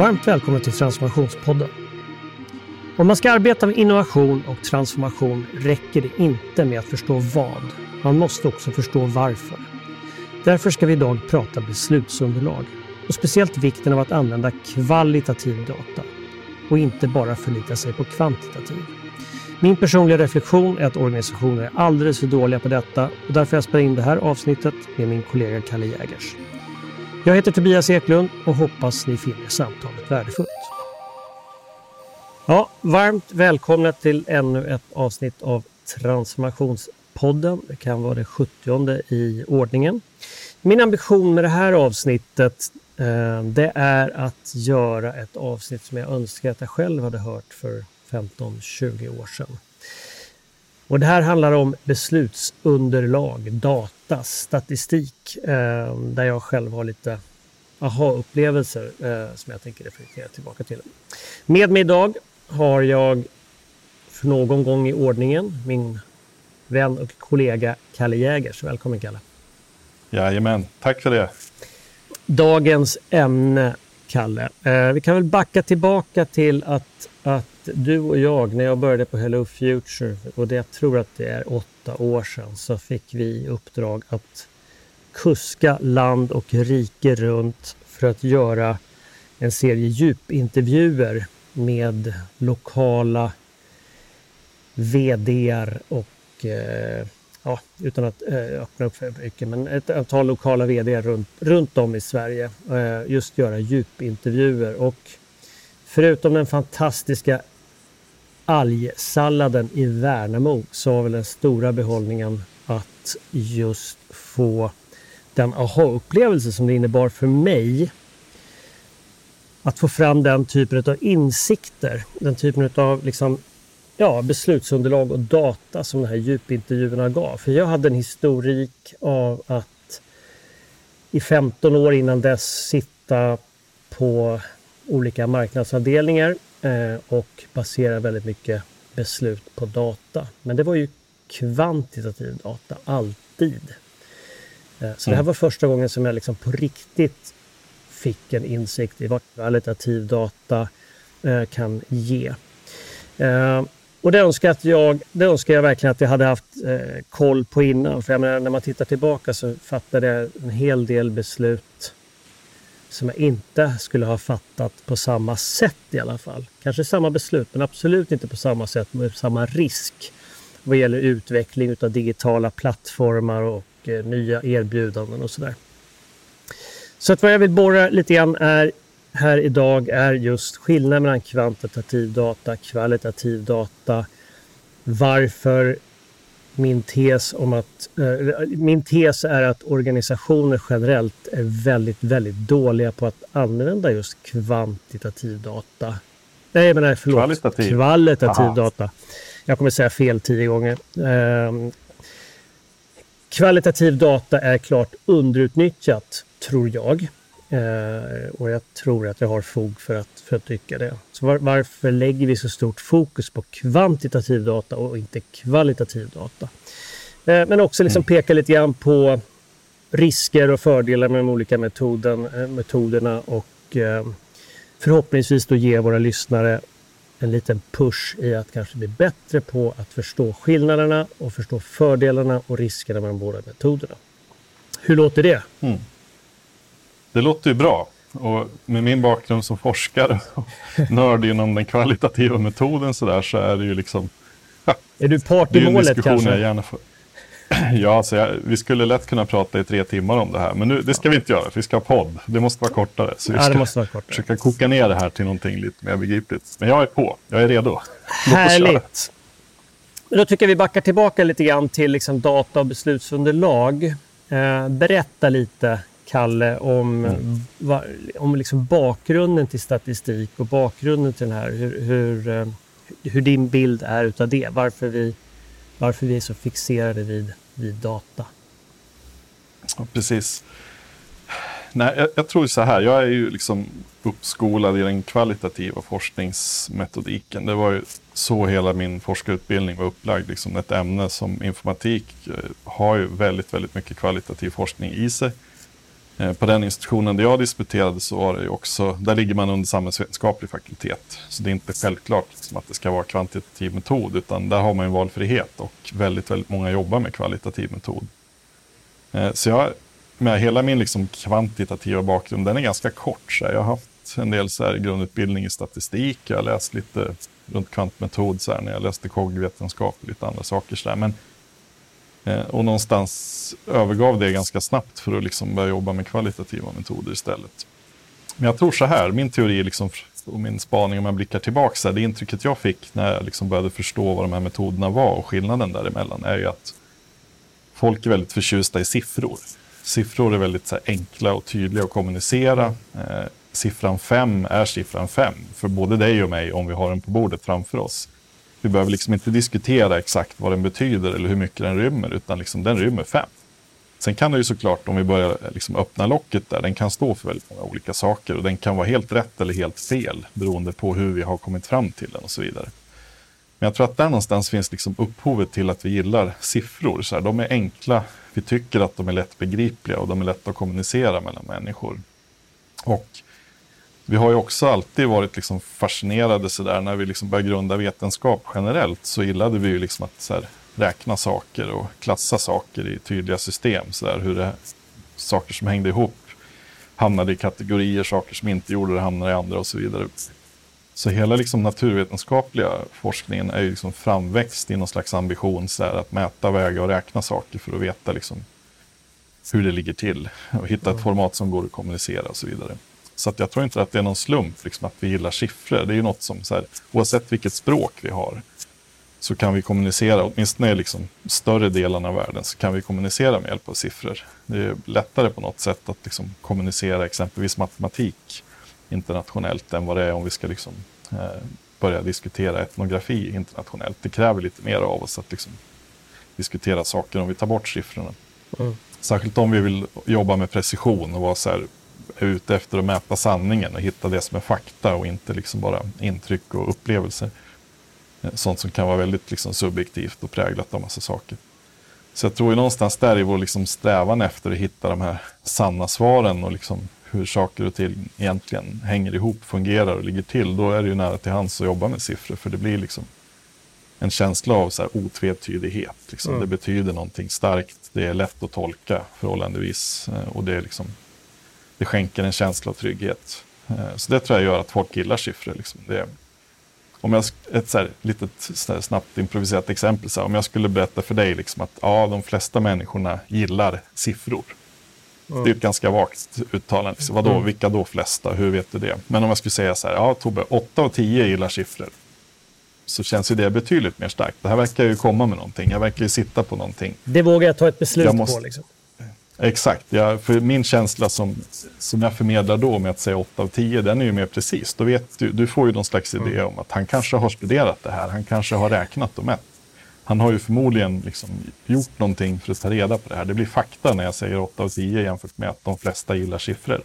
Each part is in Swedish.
Varmt välkommen till Transformationspodden. Om man ska arbeta med innovation och transformation räcker det inte med att förstå vad. Man måste också förstå varför. Därför ska vi idag prata beslutsunderlag och speciellt vikten av att använda kvalitativ data och inte bara förlita sig på kvantitativ. Min personliga reflektion är att organisationer är alldeles för dåliga på detta och därför har jag spelat in det här avsnittet med min kollega Kalle Jägers. Jag heter Tobias Eklund och hoppas ni finner samtalet värdefullt. Ja, varmt välkomna till ännu ett avsnitt av Transformationspodden. Det kan vara det 70 i ordningen. Min ambition med det här avsnittet eh, det är att göra ett avsnitt som jag önskar att jag själv hade hört för 15-20 år sedan. Och det här handlar om beslutsunderlag, data, statistik eh, där jag själv har lite aha-upplevelser eh, som jag tänker reflektera tillbaka till. Med mig idag har jag för någon gång i ordningen min vän och kollega Kalle Jägers. Välkommen Kalle! Jajamän, tack för det! Dagens ämne, Kalle. Eh, vi kan väl backa tillbaka till att, att du och jag, när jag började på Hello Future, och det, jag tror att det är åtta år sedan, så fick vi i uppdrag att kuska land och rike runt för att göra en serie djupintervjuer med lokala VDR och eh, ja, utan att eh, öppna upp för mycket, men ett antal lokala VD runt, runt om i Sverige. Eh, just göra djupintervjuer och förutom den fantastiska algsalladen i Värnamo så var väl den stora behållningen att just få den aha-upplevelse som det innebar för mig att få fram den typen av insikter, den typen av liksom, ja, beslutsunderlag och data som de här djupintervjuerna gav. För jag hade en historik av att i 15 år innan dess sitta på olika marknadsavdelningar och basera väldigt mycket beslut på data. Men det var ju kvantitativ data, alltid. Eh, så det här mm. var första gången som jag liksom på riktigt fick en insikt i vad kvalitativ data eh, kan ge. Eh, och det önskar, jag, det önskar jag verkligen att jag hade haft koll på innan. För menar, när man tittar tillbaka så fattade jag en hel del beslut som jag inte skulle ha fattat på samma sätt i alla fall. Kanske samma beslut, men absolut inte på samma sätt med samma risk vad gäller utveckling av digitala plattformar och eh, nya erbjudanden och sådär. Så att vad jag vill borra lite grann är här idag är just skillnaden mellan kvantitativ data, kvalitativ data. Varför min tes om att eh, min tes är att organisationer generellt är väldigt, väldigt dåliga på att använda just kvantitativ data. Nej, jag menar förlåt, kvalitativ, kvalitativ data. Jag kommer säga fel tio gånger. Eh, kvalitativ data är klart underutnyttjat, tror jag. Eh, och jag tror att jag har fog för att, för att tycka det. Så var, varför lägger vi så stort fokus på kvantitativ data och inte kvalitativ data? Eh, men också liksom mm. peka lite grann på risker och fördelar med de olika metoden, eh, metoderna och eh, förhoppningsvis då ge våra lyssnare en liten push i att kanske bli bättre på att förstå skillnaderna och förstå fördelarna och riskerna med de båda metoderna. Hur låter det? Mm. Det låter ju bra. Och med min bakgrund som forskare och nörd inom den kvalitativa metoden så, där, så är det ju liksom... Ja, är du part i målet kanske? Jag gärna får. Ja, så jag, vi skulle lätt kunna prata i tre timmar om det här. Men nu, det ska vi inte göra, för vi ska ha podd. Det måste vara kortare. Så vi ja, ska måste vara kortare. försöka koka ner det här till någonting lite mer begripligt. Men jag är på, jag är redo. Härligt. Då tycker jag vi backar tillbaka lite grann till liksom data och beslutsunderlag. Eh, berätta lite, Kalle, om, mm. va, om liksom bakgrunden till statistik och bakgrunden till den här. Hur, hur, eh, hur din bild är utav det. Varför vi, varför vi är så fixerade vid vid data. Ja, precis. Nej, jag, jag, tror så här, jag är ju liksom uppskolad i den kvalitativa forskningsmetodiken. Det var ju så hela min forskarutbildning var upplagd. Liksom ett ämne som informatik eh, har ju väldigt, väldigt mycket kvalitativ forskning i sig. Eh, på den institutionen där jag disputerade så var det ju också, där ligger man under samhällsvetenskaplig fakultet. Så det är inte självklart liksom att det ska vara kvantitativ metod, utan där har man ju valfrihet och väldigt, väldigt många jobbar med kvalitativ metod. Eh, så jag, med hela min liksom kvantitativa bakgrund, den är ganska kort. Så jag har haft en del så här grundutbildning i statistik, jag har läst lite runt kvantmetod så här, när jag läste kogvetenskap och lite andra saker. Så där. Men Eh, och någonstans övergav det ganska snabbt för att liksom börja jobba med kvalitativa metoder istället. Men jag tror så här, min teori liksom, och min spaning om jag blickar tillbaka, det intrycket jag fick när jag liksom började förstå vad de här metoderna var och skillnaden däremellan är ju att folk är väldigt förtjusta i siffror. Siffror är väldigt så här, enkla och tydliga att kommunicera. Eh, siffran 5 är siffran 5 för både dig och mig om vi har den på bordet framför oss. Vi behöver liksom inte diskutera exakt vad den betyder eller hur mycket den rymmer, utan liksom den rymmer fem. Sen kan det ju såklart, om vi börjar eh, liksom öppna locket där, den kan stå för väldigt många olika saker och den kan vara helt rätt eller helt fel beroende på hur vi har kommit fram till den och så vidare. Men jag tror att där någonstans finns liksom upphovet till att vi gillar siffror. Så här, de är enkla, vi tycker att de är lättbegripliga och de är lätta att kommunicera mellan människor. Och vi har ju också alltid varit liksom fascinerade så där när vi liksom började grunda vetenskap generellt så gillade vi ju liksom att här, räkna saker och klassa saker i tydliga system. Så där, hur det, saker som hängde ihop hamnade i kategorier, saker som inte gjorde det hamnade i andra och så vidare. Så hela liksom naturvetenskapliga forskningen är ju liksom framväxt i någon slags ambition så här, att mäta, väga och räkna saker för att veta liksom hur det ligger till och hitta ett format som går att kommunicera och så vidare. Så jag tror inte att det är någon slump liksom, att vi gillar siffror. Det är ju något som, så här, oavsett vilket språk vi har, så kan vi kommunicera, åtminstone i liksom större delen av världen, så kan vi kommunicera med hjälp av siffror. Det är lättare på något sätt att liksom kommunicera exempelvis matematik internationellt än vad det är om vi ska liksom, eh, börja diskutera etnografi internationellt. Det kräver lite mer av oss att liksom, diskutera saker om vi tar bort siffrorna. Mm. Särskilt om vi vill jobba med precision och vara så här, är ute efter att mäta sanningen och hitta det som är fakta och inte liksom bara intryck och upplevelser. Eh, sånt som kan vara väldigt liksom subjektivt och präglat av massa saker. Så jag tror ju någonstans där i vår liksom strävan efter att hitta de här sanna svaren och liksom hur saker och ting egentligen hänger ihop, fungerar och ligger till. Då är det ju nära till hands att jobba med siffror för det blir liksom en känsla av så här otvetydighet. Liksom. Mm. Det betyder någonting starkt, det är lätt att tolka förhållandevis och det är liksom det skänker en känsla av trygghet. Eh, så det tror jag gör att folk gillar siffror. Liksom. Det, om jag, ett så här, litet så snabbt improviserat exempel. Så här, om jag skulle berätta för dig liksom, att ja, de flesta människorna gillar siffror. Mm. Det är ett ganska vagt uttalande. Liksom. Vadå, mm. Vilka då flesta? Hur vet du det? Men om jag skulle säga så här, ja Tobbe, 8 av 10 gillar siffror. Så känns ju det betydligt mer starkt. Det här verkar ju komma med någonting. Jag verkar ju sitta på någonting. Det vågar jag ta ett beslut måste... på. Liksom. Exakt, ja, för min känsla som, som jag förmedlar då med att säga 8 av 10, den är ju mer precis. Då vet du, du får ju någon slags idé mm. om att han kanske har studerat det här, han kanske har räknat och mätt. Han har ju förmodligen liksom gjort någonting för att ta reda på det här. Det blir fakta när jag säger 8 av 10 jämfört med att de flesta gillar siffror.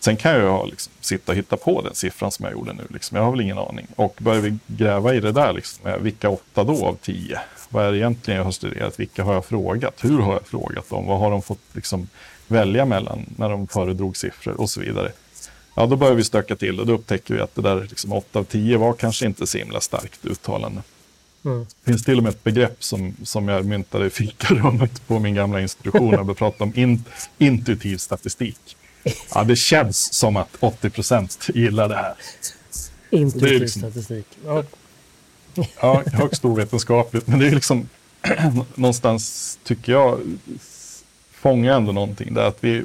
Sen kan jag liksom sitta och hitta på den siffran som jag gjorde nu. Liksom. Jag har väl ingen aning. Och börjar vi gräva i det där, liksom, vilka åtta då av tio? Vad är det egentligen jag har studerat? Vilka har jag frågat? Hur har jag frågat dem? Vad har de fått liksom, välja mellan när de föredrog siffror och så vidare? Ja, då börjar vi stöka till och då upptäcker vi att det där liksom, 8 av 10 var kanske inte så himla starkt uttalande. Mm. Det finns till och med ett begrepp som, som jag myntade i fikarummet på min gamla institution när vi pratade om in, intuitiv statistik. Ja, det känns som att 80 procent gillar det här. Intuitiv liksom, statistik. Ja ja, högst ovetenskapligt. Men det är liksom någonstans, tycker jag, fångar ändå någonting där. Att vi,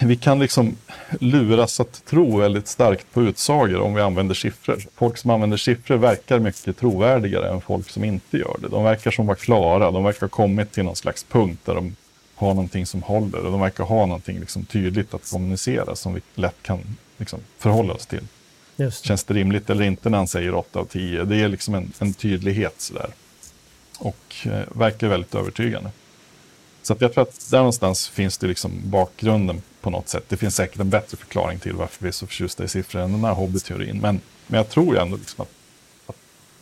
vi kan liksom luras att tro väldigt starkt på utsagor om vi använder siffror. Folk som använder siffror verkar mycket trovärdigare än folk som inte gör det. De verkar som vara klara, de verkar ha kommit till någon slags punkt där de har någonting som håller och de verkar ha någonting liksom tydligt att kommunicera som vi lätt kan liksom förhålla oss till. Det. Känns det rimligt eller inte när han säger 8 av 10? Det är liksom en, en tydlighet sådär. Och eh, verkar väldigt övertygande. Så att jag tror att där någonstans finns det liksom bakgrunden på något sätt. Det finns säkert en bättre förklaring till varför vi är så förtjusta i siffror än den här hobbyteorin. Men, men jag tror ju ändå liksom att, att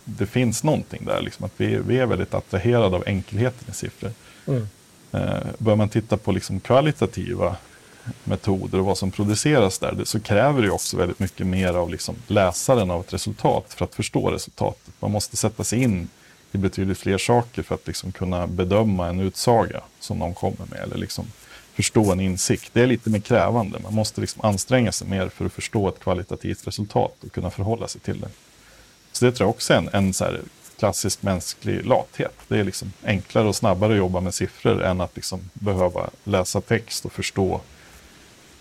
det finns någonting där. Liksom att vi, vi är väldigt attraherade av enkelheten i siffror. Mm. Eh, bör man titta på liksom kvalitativa metoder och vad som produceras där, så kräver det också väldigt mycket mer av liksom läsaren av ett resultat för att förstå resultatet. Man måste sätta sig in i betydligt fler saker för att liksom kunna bedöma en utsaga som någon kommer med eller liksom förstå en insikt. Det är lite mer krävande. Man måste liksom anstränga sig mer för att förstå ett kvalitativt resultat och kunna förhålla sig till det. Så det tror jag också är en, en så klassisk mänsklig lathet. Det är liksom enklare och snabbare att jobba med siffror än att liksom behöva läsa text och förstå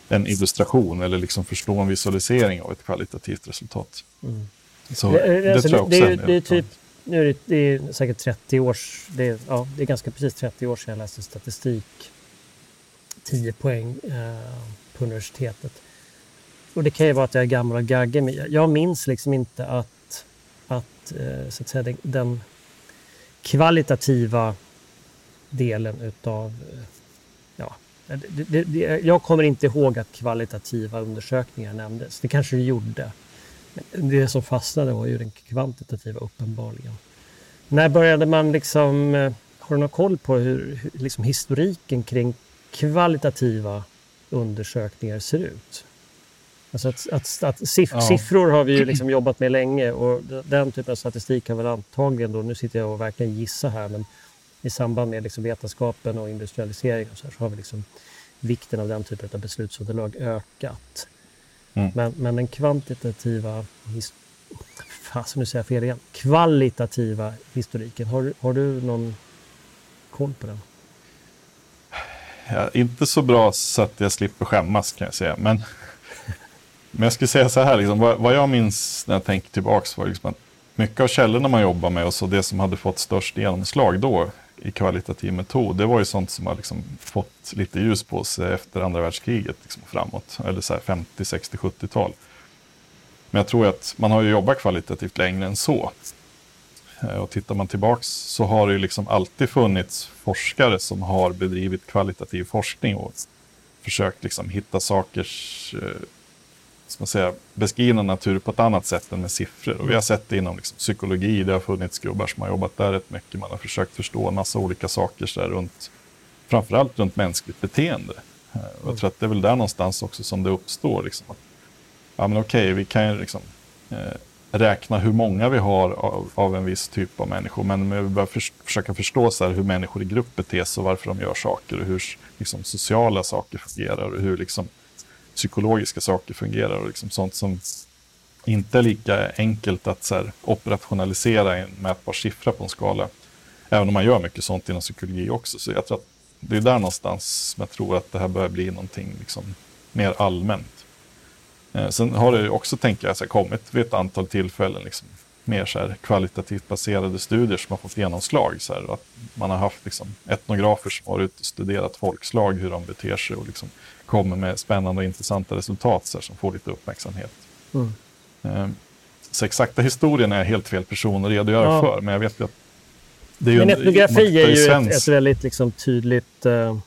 en illustration eller liksom förstå en visualisering av ett kvalitativt resultat. Mm. Så det, det, alltså, tror jag också det, det, det är typ, nu är det, det är säkert 30 års, det är, ja, det är ganska precis 30 år sedan jag läste statistik, 10 poäng eh, på universitetet. Och det kan ju vara att jag är gammal och gaggig, men jag minns liksom inte att, att, eh, så att säga, den, den kvalitativa delen utav eh, det, det, jag kommer inte ihåg att kvalitativa undersökningar nämndes. Det kanske det gjorde. Det som fastnade var ju den kvantitativa uppenbarligen. När började man liksom... Eh, har du någon koll på hur, hur liksom historiken kring kvalitativa undersökningar ser ut? Alltså att, att, att siff ja. Siffror har vi ju liksom jobbat med länge och den typen av statistik har väl antagligen då, nu sitter jag och verkligen gissar här, men i samband med liksom vetenskapen och industrialisering och så, här, så har vi liksom vikten av den typen av beslutsunderlag ökat. Mm. Men, men den kvantitativa, fast nu säger jag fel igen, kvalitativa historiken, har, har du någon koll på den? Ja, inte så bra så att jag slipper skämmas kan jag säga. Men, men jag skulle säga så här, liksom, vad, vad jag minns när jag tänker tillbaka var liksom att mycket av källorna man jobbar med och så det som hade fått störst genomslag då i kvalitativ metod, det var ju sånt som har liksom fått lite ljus på sig efter andra världskriget liksom framåt, eller så 50, 60, 70-tal. Men jag tror att man har ju jobbat kvalitativt längre än så. Eh, och tittar man tillbaks så har det ju liksom alltid funnits forskare som har bedrivit kvalitativ forskning och försökt liksom hitta sakers eh, eh, säga, beskrivna natur på ett annat sätt än med siffror. Och vi har sett det inom liksom, psykologi, det har funnits gubbar som har jobbat där rätt mycket. Man har försökt förstå en massa olika saker så där, runt, framförallt runt mänskligt beteende. Och jag tror att det är väl där någonstans också som det uppstår. Liksom, att, ja men okej, vi kan ju liksom, eh, räkna hur många vi har av, av, en viss typ av människor. Men vi bör för, försöka förstå så här, hur människor i grupp beter sig och varför de gör saker och hur liksom, sociala saker fungerar och hur liksom, psykologiska saker fungerar och liksom sånt som inte är lika enkelt att så här, operationalisera i en mätbar siffra på en skala. Även om man gör mycket sånt inom psykologi också. Så jag tror att det är där någonstans som jag tror att det här börjar bli någonting liksom mer allmänt. Eh, sen har det också, tänker jag, så här, kommit vid ett antal tillfällen liksom, mer så här, kvalitativt baserade studier som har fått genomslag. Så här, att man har haft liksom, etnografer som har ut och studerat folkslag, hur de beter sig och liksom, kommer med spännande och intressanta resultat så här, som får lite uppmärksamhet. Mm. Um, så exakta historien är helt fel person att redogöra ja. för, men jag vet ju att det är Men etnografi är ju ett, ett, väldigt liksom, tydligt, uh,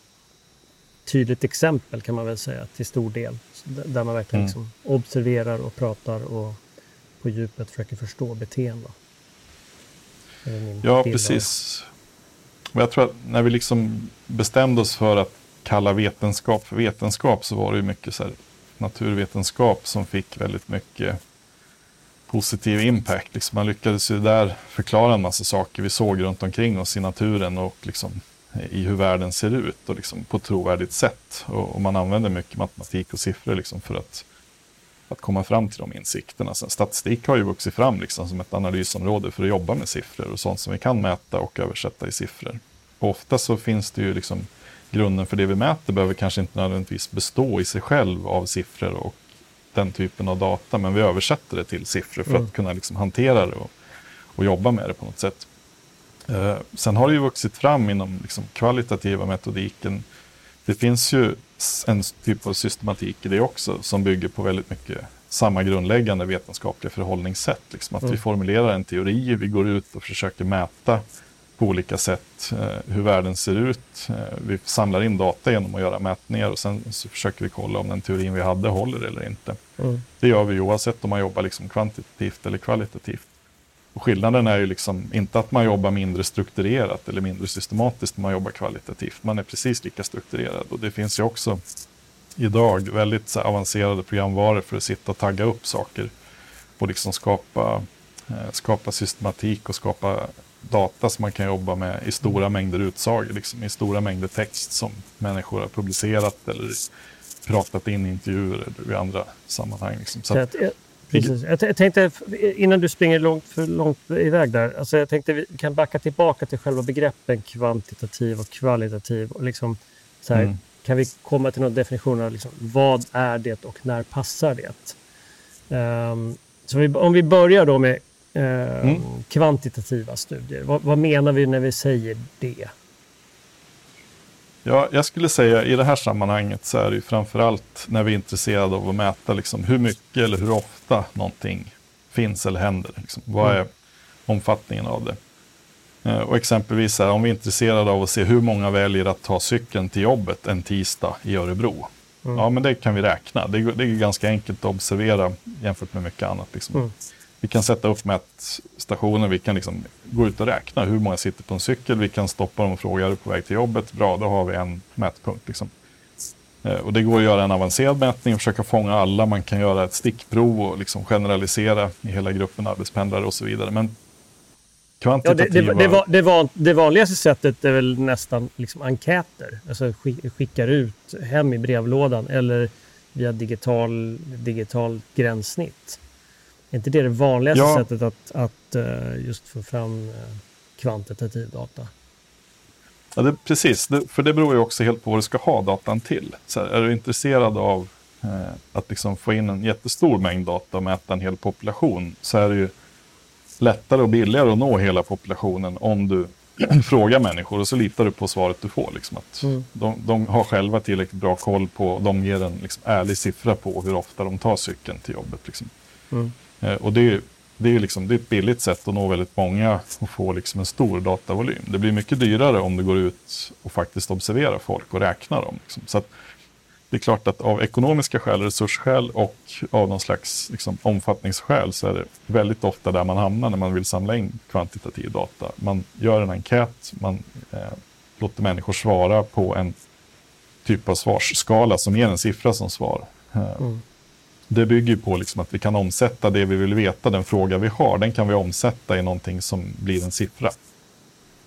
tydligt exempel kan man väl säga till stor del. Där man verkligen mm. liksom observerar och pratar och på djupet försöker förstå beteende. Ja, precis. Och jag tror att när vi liksom bestämde oss för att kalla vetenskap för vetenskap så var det ju mycket så här naturvetenskap som fick väldigt mycket positiv impact. Liksom man lyckades ju där förklara en massa saker vi såg runt omkring oss i naturen och liksom i hur världen ser ut och liksom på ett trovärdigt sätt. Och, och man använder mycket matematik och siffror liksom för att att komma fram till de insikterna. Sen, statistik har ju vuxit fram liksom som ett analysområde för att jobba med siffror och sånt som vi kan mäta och översätta i siffror. Och ofta så finns det ju liksom grunden för det vi mäter behöver kanske inte nödvändigtvis bestå i sig själv av siffror och den typen av data, men vi översätter det till siffror för mm. att kunna liksom hantera det och, och jobba med det på något sätt. Eh, sen har det ju vuxit fram inom liksom kvalitativa metodiken. Det finns ju en typ av systematik i det också som bygger på väldigt mycket samma grundläggande vetenskapliga förhållningssätt. Liksom att mm. vi formulerar en teori, vi går ut och försöker mäta på olika sätt eh, hur världen ser ut. Eh, vi samlar in data genom att göra mätningar och sen så försöker vi kolla om den teorin vi hade håller eller inte. Mm. Det gör vi oavsett om man jobbar liksom kvantitativt eller kvalitativt. Och skillnaden är ju liksom inte att man jobbar mindre strukturerat eller mindre systematiskt, man jobbar kvalitativt. Man är precis lika strukturerad och det finns ju också idag väldigt avancerade programvaror för att sitta och tagga upp saker och liksom skapa, eh, skapa systematik och skapa data som man kan jobba med i stora mängder utsagor, liksom, i stora mängder text som människor har publicerat eller pratat in i intervjuer eller i andra sammanhang. Liksom. Så att, Precis. Jag, tänkte, innan du springer långt, för långt iväg där, alltså jag tänkte vi kan backa tillbaka till själva begreppen kvantitativ och kvalitativ. Och liksom, så här, mm. Kan vi komma till någon definition av liksom, vad är det och när passar det? Um, så vi, om vi börjar då med uh, mm. kvantitativa studier, vad, vad menar vi när vi säger det? Ja, jag skulle säga i det här sammanhanget så är det ju framförallt när vi är intresserade av att mäta liksom hur mycket eller hur ofta någonting finns eller händer. Liksom. Vad mm. är omfattningen av det? Eh, och exempelvis här, om vi är intresserade av att se hur många väljer att ta cykeln till jobbet en tisdag i Örebro. Mm. Ja, men det kan vi räkna. Det är, det är ganska enkelt att observera jämfört med mycket annat. Liksom. Mm. Vi kan sätta upp mätstationer, vi kan liksom gå ut och räkna hur många sitter på en cykel, vi kan stoppa dem och fråga är du på väg till jobbet? Bra, då har vi en mätpunkt. Liksom. Eh, och det går att göra en avancerad mätning och försöka fånga alla. Man kan göra ett stickprov och liksom generalisera i hela gruppen arbetspendlare och så vidare. Men kvantitativa... Ja, det, det, det, var, det, vanligaste sättet är väl nästan liksom enkäter. Alltså skickar ut hem i brevlådan eller via digital, digital gränssnitt. Är inte det det vanligaste ja. sättet att, att uh, just få fram uh, kvantitativ data? Ja, det, precis. Det, för det beror ju också helt på vad du ska ha datan till. Så här, är du intresserad av eh, att liksom få in en jättestor mängd data och mäta en hel population så är det ju lättare och billigare att nå hela populationen om du frågar människor och så litar du på svaret du får. Liksom, att mm. de, de, har själva tillräckligt bra koll på, de ger en liksom, ärlig siffra på hur ofta de tar cykeln till jobbet. Liksom. Mm. Eh, och det är, det, är liksom, det är ett billigt sätt att nå väldigt många och få liksom en stor datavolym. Det blir mycket dyrare om du går ut och faktiskt observerar folk och räknar dem. Liksom. Så att, det är klart att av ekonomiska skäl, resursskäl och av någon slags liksom, omfattningsskäl så är det väldigt ofta där man hamnar när man vill samla in kvantitativ data. Man gör en enkät, man eh, låter människor svara på en typ av svarsskala som ger en siffra som svar. Eh, mm. Det bygger på liksom att vi kan omsätta det vi vill veta, den fråga vi har, den kan vi omsätta i någonting som blir en siffra.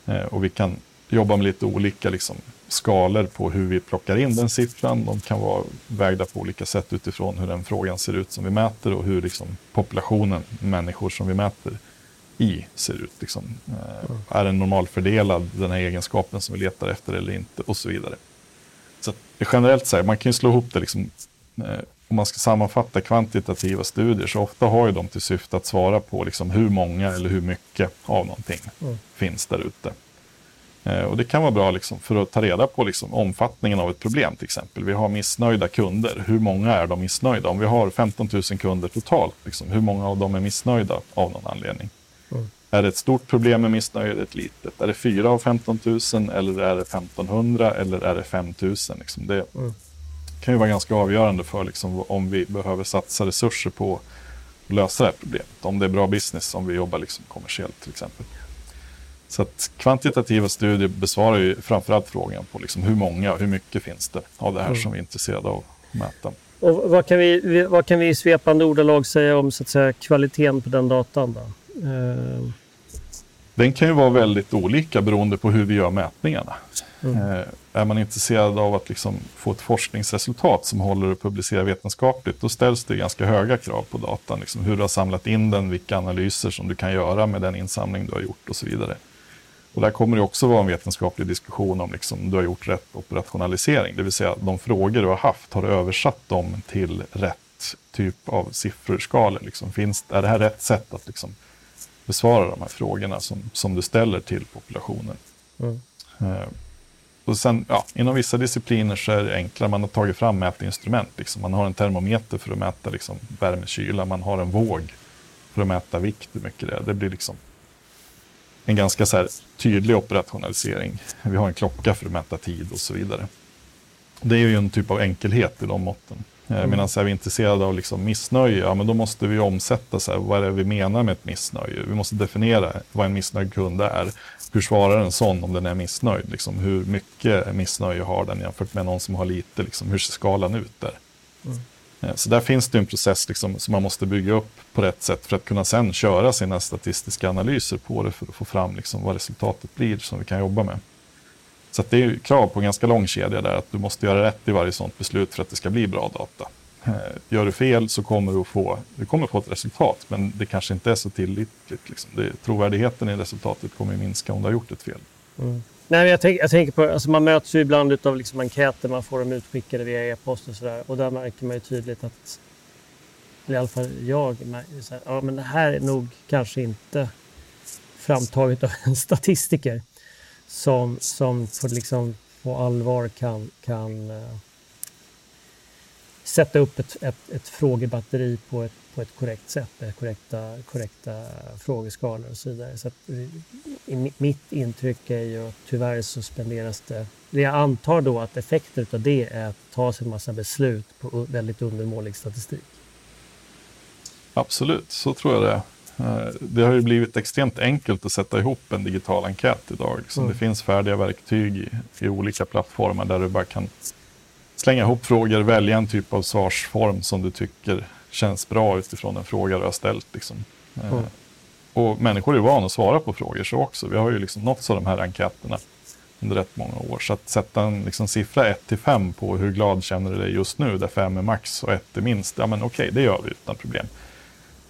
Eh, och vi kan jobba med lite olika liksom, skalor på hur vi plockar in den siffran. De kan vara vägda på olika sätt utifrån hur den frågan ser ut som vi mäter och hur liksom, populationen människor som vi mäter i ser ut. Liksom. Eh, är den normalfördelad, den här egenskapen som vi letar efter eller inte och så vidare. Så generellt så här, man kan ju slå ihop det liksom, eh, om man ska sammanfatta kvantitativa studier så ofta har ju de till syfte att svara på liksom hur många eller hur mycket av någonting mm. finns där ute. Eh, och det kan vara bra liksom för att ta reda på liksom omfattningen av ett problem till exempel. Vi har missnöjda kunder. Hur många är de missnöjda? Om vi har 15 000 kunder totalt, liksom, hur många av dem är missnöjda av någon anledning? Mm. Är det ett stort problem med missnöje eller ett litet? Är det 4 av 15 000 eller är det 1500 eller är det 5 000? Liksom det mm. Kan ju vara ganska avgörande för liksom, om vi behöver satsa resurser på att lösa det här problemet. Om det är bra business om vi jobbar liksom kommersiellt till exempel. Så att kvantitativa studier besvarar ju framförallt frågan på liksom hur många och hur mycket finns det av det här mm. som vi är intresserade av att mäta. Och vad, kan vi, vad kan vi i svepande ordalag säga om så att säga, kvaliteten på den datan? Då? Uh... Den kan ju vara väldigt olika beroende på hur vi gör mätningarna. Mm. Uh, är man intresserad av att liksom få ett forskningsresultat som håller att publicera vetenskapligt, då ställs det ganska höga krav på datan. Liksom hur du har samlat in den, vilka analyser som du kan göra med den insamling du har gjort och så vidare. Och där kommer det också vara en vetenskaplig diskussion om liksom, du har gjort rätt operationalisering. Det vill säga de frågor du har haft, har du översatt dem till rätt typ av siffror, Liksom. Finns, är det här rätt sätt att liksom, besvara de här frågorna som, som du ställer till populationen? Mm. Uh, och sen, ja, inom vissa discipliner så är det enklare. Man har tagit fram mätinstrument. Liksom. Man har en termometer för att mäta liksom, värme, kyla. Man har en våg för att mäta vikt, hur mycket det är. Det blir liksom en ganska så tydlig operationalisering. Vi har en klocka för att mäta tid och så vidare. Det är ju en typ av enkelhet i de måtten. Mm. Medan är vi intresserade av liksom missnöje, ja, men då måste vi omsätta så här, vad är det vi menar med ett missnöje. Vi måste definiera vad en missnöjd kund är. Hur svarar en sån om den är missnöjd? Liksom, hur mycket missnöje har den jämfört med någon som har lite? Liksom, hur ser skalan ut där? Mm. Eh, så där finns det en process liksom, som man måste bygga upp på rätt sätt för att kunna sen köra sina statistiska analyser på det för att få fram liksom, vad resultatet blir som vi kan jobba med. Så det är krav på en ganska lång kedja där, att du måste göra rätt i varje sådant beslut för att det ska bli bra data. Eh, gör du fel så kommer du att få, du kommer få ett resultat, men det kanske inte är så tillitligt. Liksom. Det, trovärdigheten i resultatet kommer att minska om du har gjort ett fel. Mm. Nej, jag, tänk, jag tänker på, alltså man möts ju ibland av liksom enkäter, man får dem utskickade via e-post och sådär. Och där märker man ju tydligt att, eller i alla fall jag, så här, ja men det här är nog kanske inte framtaget av en statistiker som, som på, liksom, på allvar kan, kan uh, sätta upp ett, ett, ett frågebatteri på ett, på ett korrekt sätt med korrekta, korrekta frågeskalor och så vidare. Så att, eh, i, mitt intryck är ju att tyvärr så spenderas det... Jag antar då att effekten av det är att ta sig en massa beslut på väldigt undermålig statistik. Absolut, så tror jag det är det har ju blivit extremt enkelt att sätta ihop en digital enkät idag. Liksom mm. Det finns färdiga verktyg i, i, olika plattformar där du bara kan slänga ihop frågor, välja en typ av svarsform som du tycker känns bra utifrån en fråga du har ställt. Liksom. Eh, mm. Och människor är vana att svara på frågor så också. Vi har ju liksom nåtts av de här enkäterna under rätt många år. Så att sätta en liksom siffra 1 till 5 på hur glad känner du dig just nu, där 5 är max och 1 är minst, ja men okej, det gör vi utan problem.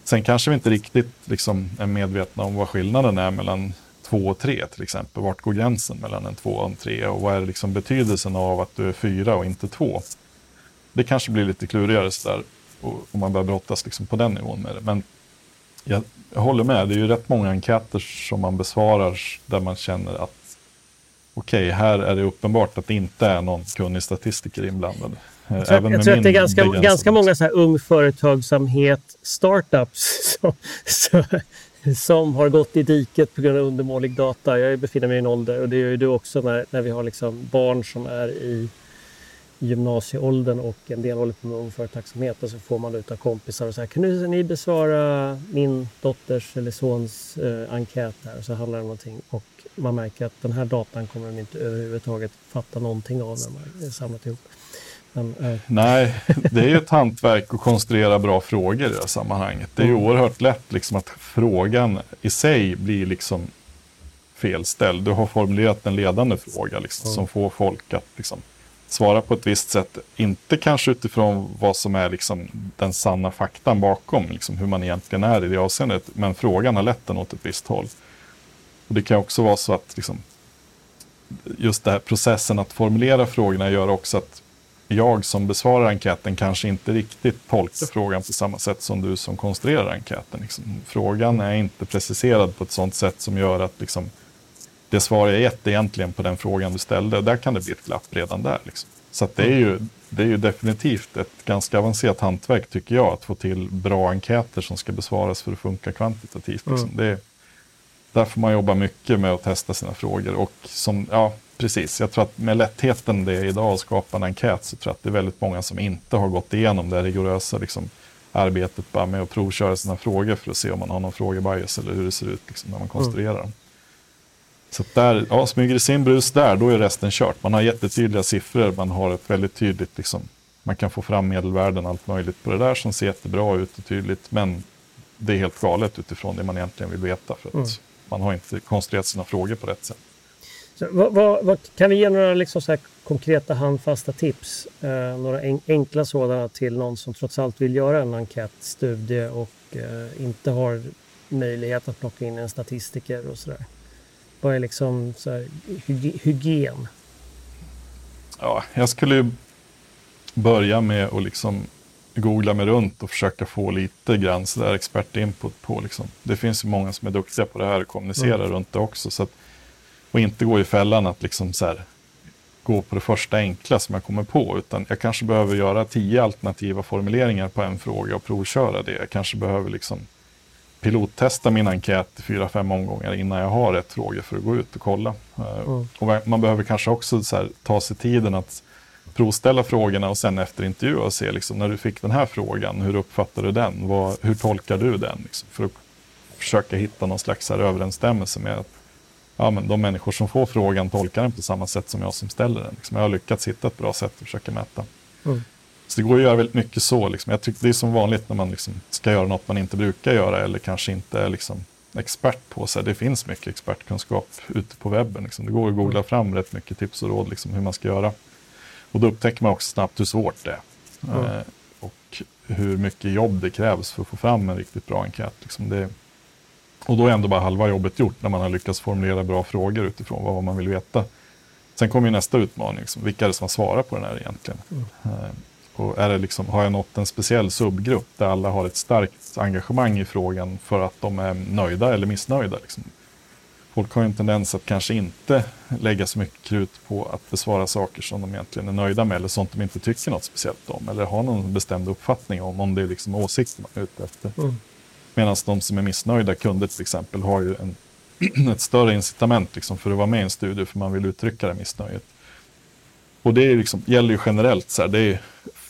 Sen kanske vi inte riktigt liksom är medvetna om vad skillnaden är mellan 2 och 3 till exempel. Vart går gränsen mellan en 2 och en 3 och vad är liksom betydelsen av att du är 4 och inte 2? Det kanske blir lite klurigare sådär om man börjar brottas liksom på den nivån med det. Men jag, jag, håller med, det är ju rätt många enkäter som man besvarar där man känner att okej, okay, här är det uppenbart att det inte är någon kunnig statistiker inblandad. Jag tror, Även jag tror att det är ganska, ganska många så här ung företagsamhet, startups, som, som, som har gått i diket på grund av undermålig data. Jag befinner mig i en ålder och det gör ju du också när, när vi har liksom barn som är i gymnasieåldern och en del håller på med ung företagsamhet och så får man ut av kompisar och så här, kan du, ni besvara min dotters eller sons eh, enkät här? Och så handlar det om någonting och man märker att den här datan kommer de inte överhuvudtaget fatta någonting av när man samlat ihop. Men, äh. Nej, det är ju ett hantverk att konstruera bra frågor i det här sammanhanget. Det är ju mm. oerhört lätt liksom att frågan i sig blir liksom felställd. Du har formulerat en ledande fråga liksom, mm. som får folk att liksom, svara på ett visst sätt. Inte kanske utifrån vad som är liksom, den sanna faktan bakom, liksom, hur man egentligen är i det avseendet. Men frågan har lett den åt ett visst håll. Och det kan också vara så att liksom, just den här processen att formulera frågorna gör också att jag som besvarar enkäten kanske inte riktigt tolkar frågan på samma sätt som du som konstruerar enkäten. Liksom. Frågan är inte preciserad på ett sådant sätt som gör att liksom, det svar jag gett egentligen på den frågan du ställde, där kan det bli ett glapp redan där. Liksom. Så det, är ju, det är ju definitivt ett ganska avancerat hantverk tycker jag, att få till bra enkäter som ska besvaras för att funka kvantitativt. Liksom. Mm. Det, där får man jobba mycket med att testa sina frågor. Och som, ja, precis. Jag tror att med lättheten det är idag att skapa en enkät så tror jag att det är väldigt många som inte har gått igenom det rigorösa liksom, arbetet bara med att provköra sina frågor för att se om man har någon frågebias eller hur det ser ut liksom, när man konstruerar mm. dem. Så där, ja, smyger det sin brus där, då är resten kört. Man har jättetydliga siffror, man har ett väldigt tydligt, liksom, man kan få fram medelvärden, allt möjligt på det där som ser jättebra ut och tydligt. Men det är helt galet utifrån det man egentligen vill veta för att mm. man har inte konstruerat sina frågor på rätt sätt. Så, vad, vad, vad, kan vi ge några liksom så konkreta handfasta tips? Eh, några en, enkla sådana till någon som trots allt vill göra en enkätstudie och eh, inte har möjlighet att plocka in en statistiker och sådär? Vad är liksom så här, hygien? Ja, jag skulle börja med att liksom googla mig runt och försöka få lite grann sådär expertinput på liksom. Det finns ju många som är duktiga på det här och kommunicerar mm. runt det också. Så att, och inte gå i fällan att liksom så här, gå på det första enkla som jag kommer på, utan jag kanske behöver göra tio alternativa formuleringar på en fråga och provköra det. Jag kanske behöver liksom pilottesta min enkät i fyra, fem omgångar innan jag har rätt frågor för att gå ut och kolla. Eh, mm. Och man behöver kanske också här, ta sig tiden att provställa frågorna och sen efter intervjua och se liksom, när du fick den här frågan, hur uppfattar du den? Vad, hur tolkar du den? Liksom, för att försöka hitta någon slags här överensstämmelse med att ja, men de människor som får frågan tolkar den på samma sätt som jag som ställer den. Liksom, jag har lyckats hitta ett bra sätt att försöka mäta. Mm. Så det går att göra väldigt mycket så. Liksom. Jag tycker det är som vanligt när man liksom ska göra något man inte brukar göra eller kanske inte är liksom expert på. Så det finns mycket expertkunskap ute på webben. Liksom. Det går att googla fram rätt mycket tips och råd liksom, hur man ska göra. Och då upptäcker man också snabbt hur svårt det är. Mm. Eh, och hur mycket jobb det krävs för att få fram en riktigt bra enkät. Liksom det, och då är ändå bara halva jobbet gjort när man har lyckats formulera bra frågor utifrån vad man vill veta. Sen kommer nästa utmaning, liksom, vilka är det som svarar på den här egentligen? Mm. Eh, och är det liksom, har jag nått en speciell subgrupp där alla har ett starkt engagemang i frågan för att de är nöjda eller missnöjda? Liksom? Folk har ju en tendens att kanske inte lägga så mycket krut på att besvara saker som de egentligen är nöjda med eller sånt de inte tycker något speciellt om eller har någon bestämd uppfattning om, om det är liksom åsikter man är ute efter. Mm. Medan de som är missnöjda, kunder till exempel, har ju en, ett större incitament liksom för att vara med i en studie för man vill uttrycka det missnöjet. Och det är liksom, gäller ju generellt. Så här, det, är,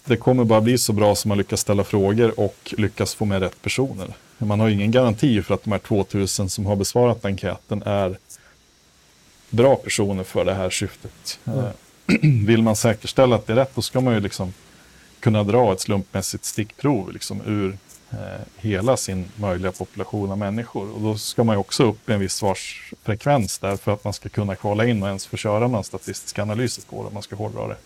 det kommer bara bli så bra som man lyckas ställa frågor och lyckas få med rätt personer. Man har ju ingen garanti för att de här 2000 som har besvarat enkäten är bra personer för det här syftet. Mm. Vill man säkerställa att det är rätt, då ska man ju liksom kunna dra ett slumpmässigt stickprov liksom ur Eh, hela sin möjliga population av människor. Och då ska man ju också upp i en viss svarsfrekvens där för att man ska kunna kvala in och ens få köra någon statistisk analys på det, om man ska hårdra det.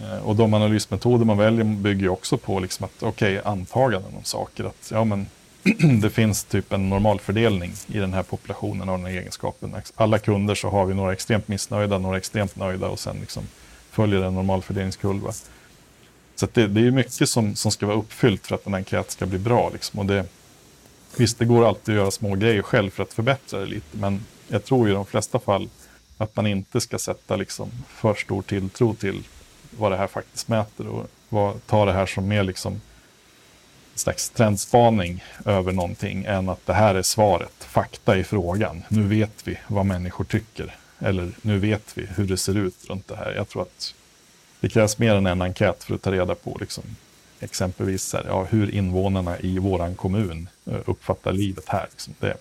Eh, och de analysmetoder man väljer bygger ju också på liksom att, okej, okay, antaganden om saker. Att ja, men det finns typ en normalfördelning i den här populationen av den här egenskapen. Alla kunder så har vi några extremt missnöjda, några extremt nöjda och sen liksom följer en normalfördelningskurva. Så det, det, är mycket som, som ska vara uppfyllt för att en enkät ska bli bra. Liksom. Och det, visst, det går alltid att göra små grejer själv för att förbättra det lite, men jag tror i de flesta fall att man inte ska sätta liksom för stor tilltro till vad det här faktiskt mäter och vad, ta det här som mer liksom en slags trendspaning över någonting än att det här är svaret, fakta i frågan. Nu vet vi vad människor tycker eller nu vet vi hur det ser ut runt det här. Jag tror att det krävs mer än en enkät för att ta reda på liksom, exempelvis här, ja, hur invånarna i vår kommun eh, uppfattar livet här. Liksom. Det,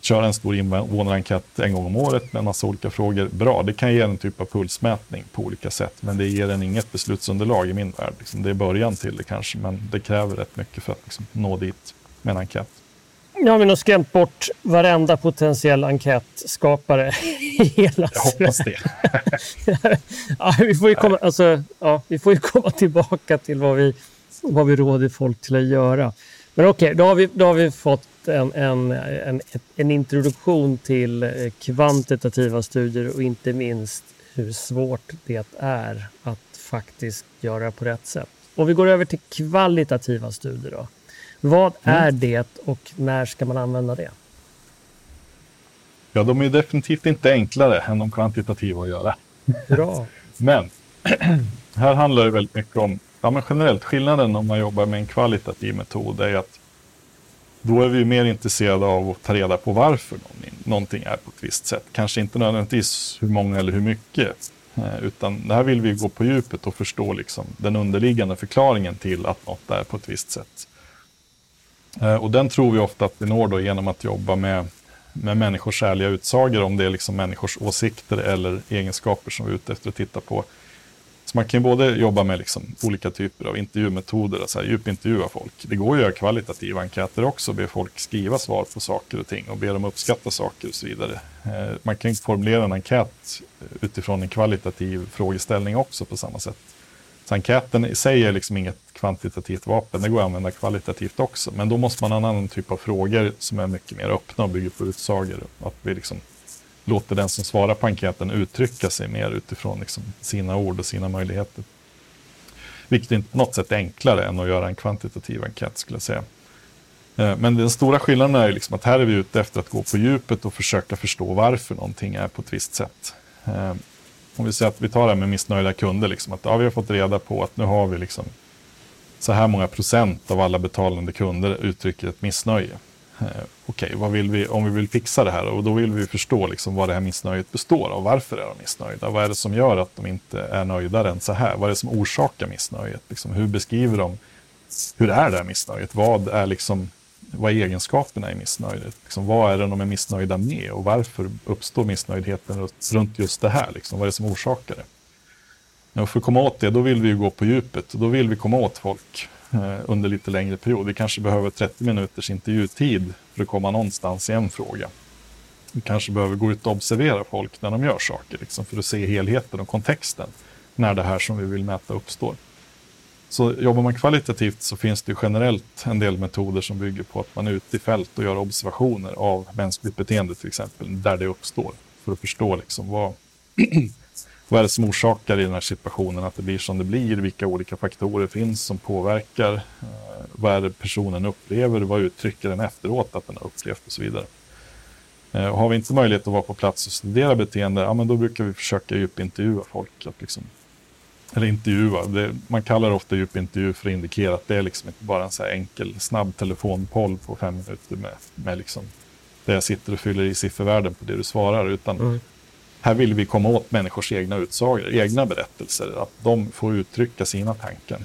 köra en stor invånarenkät en gång om året med en massa olika frågor. Bra, det kan ge en typ av pulsmätning på olika sätt, men det ger en inget beslutsunderlag i min värld. Liksom, det är början till det kanske, men det kräver rätt mycket för att liksom, nå dit med en enkät. Nu har vi nog skrämt bort varenda potentiell enkätskapare i hela Jag hoppas det. ja, vi, får ju komma, alltså, ja, vi får ju komma tillbaka till vad vi, vad vi råder folk till att göra. Men okej, okay, då, har vi, då har vi fått en, en, en, en introduktion till eh, kvantitativa studier och inte minst hur svårt det är att faktiskt göra på rätt sätt. Om vi går över till kvalitativa studier då. Vad mm. är det och när ska man använda det? Ja, de är definitivt inte enklare än de kvantitativa att göra. Bra. Men här handlar det väldigt mycket om, ja men generellt skillnaden om man jobbar med en kvalitativ metod är att då är vi mer intresserade av att ta reda på varför någonting är på ett visst sätt. Kanske inte nödvändigtvis hur många eller hur mycket, eh, utan det här vill vi gå på djupet och förstå liksom den underliggande förklaringen till att något är på ett visst sätt. Eh, och den tror vi ofta att vi når då genom att jobba med, med människors ärliga utsagor, om det är liksom människors åsikter eller egenskaper som vi är ute efter att titta på. Så man kan ju både jobba med liksom olika typer av intervjumetoder, alltså djupintervjua folk. Det går att göra kvalitativa enkäter också, be folk skriva svar på saker och ting och be dem uppskatta saker och så vidare. Eh, man kan formulera en enkät utifrån en kvalitativ frågeställning också på samma sätt. Så enkäten i sig är liksom inget kvantitativt vapen, det går att använda kvalitativt också. Men då måste man ha en annan typ av frågor som är mycket mer öppna och bygger på utsagor. Att vi liksom låter den som svarar på enkäten uttrycka sig mer utifrån liksom sina ord och sina möjligheter. Vilket inte på något sätt är enklare än att göra en kvantitativ enkät skulle jag säga. Eh, men den stora skillnaden är liksom att här är vi ute efter att gå på djupet och försöka förstå varför någonting är på ett visst sätt. Eh, om vi säger att vi tar det här med missnöjda kunder, liksom, att ja, vi har fått reda på att nu har vi liksom så här många procent av alla betalande kunder uttrycker ett missnöje. eh, okej, okay, om vi vill fixa det här och då vill vi förstå liksom vad det här missnöjet består av. Varför är de missnöjda? Vad är det som gör att de inte är nöjda än så här? Vad är det som orsakar missnöjet? Liksom, hur beskriver de, hur är det här missnöjet? Vad är liksom vad är egenskaperna i missnöjet? Liksom, vad är det de är missnöjda med och varför uppstår missnöjdheten runt just det här? Liksom, vad är det som orsakar det? Och för att komma åt det, då vill vi gå på djupet. Då vill vi komma åt folk eh, under lite längre period. Vi kanske behöver 30 minuters intervjutid för att komma någonstans i en fråga. Vi kanske behöver gå ut och observera folk när de gör saker, liksom, för att se helheten och kontexten när det här som vi vill mäta uppstår. Så jobbar man kvalitativt så finns det generellt en del metoder som bygger på att man är ute i fält och gör observationer av mänskligt beteende till exempel, där det uppstår. För att förstå liksom vad, vad är det som orsakar i den här situationen att det blir som det blir, vilka olika faktorer finns som påverkar, eh, vad är det personen upplever, vad uttrycker den efteråt att den har upplevt och så vidare. Och har vi inte möjlighet att vara på plats och studera beteende, ja, men då brukar vi försöka djupintervjua folk. Att liksom eller intervjua. Det, man kallar ofta djupintervju för att indikera att det är liksom inte bara en så enkel snabb telefonpoll på fem minuter med, med liksom, där jag sitter och fyller i siffervärden på det du svarar. Utan mm. här vill vi komma åt människors egna utsagor, egna berättelser, att de får uttrycka sina tankar.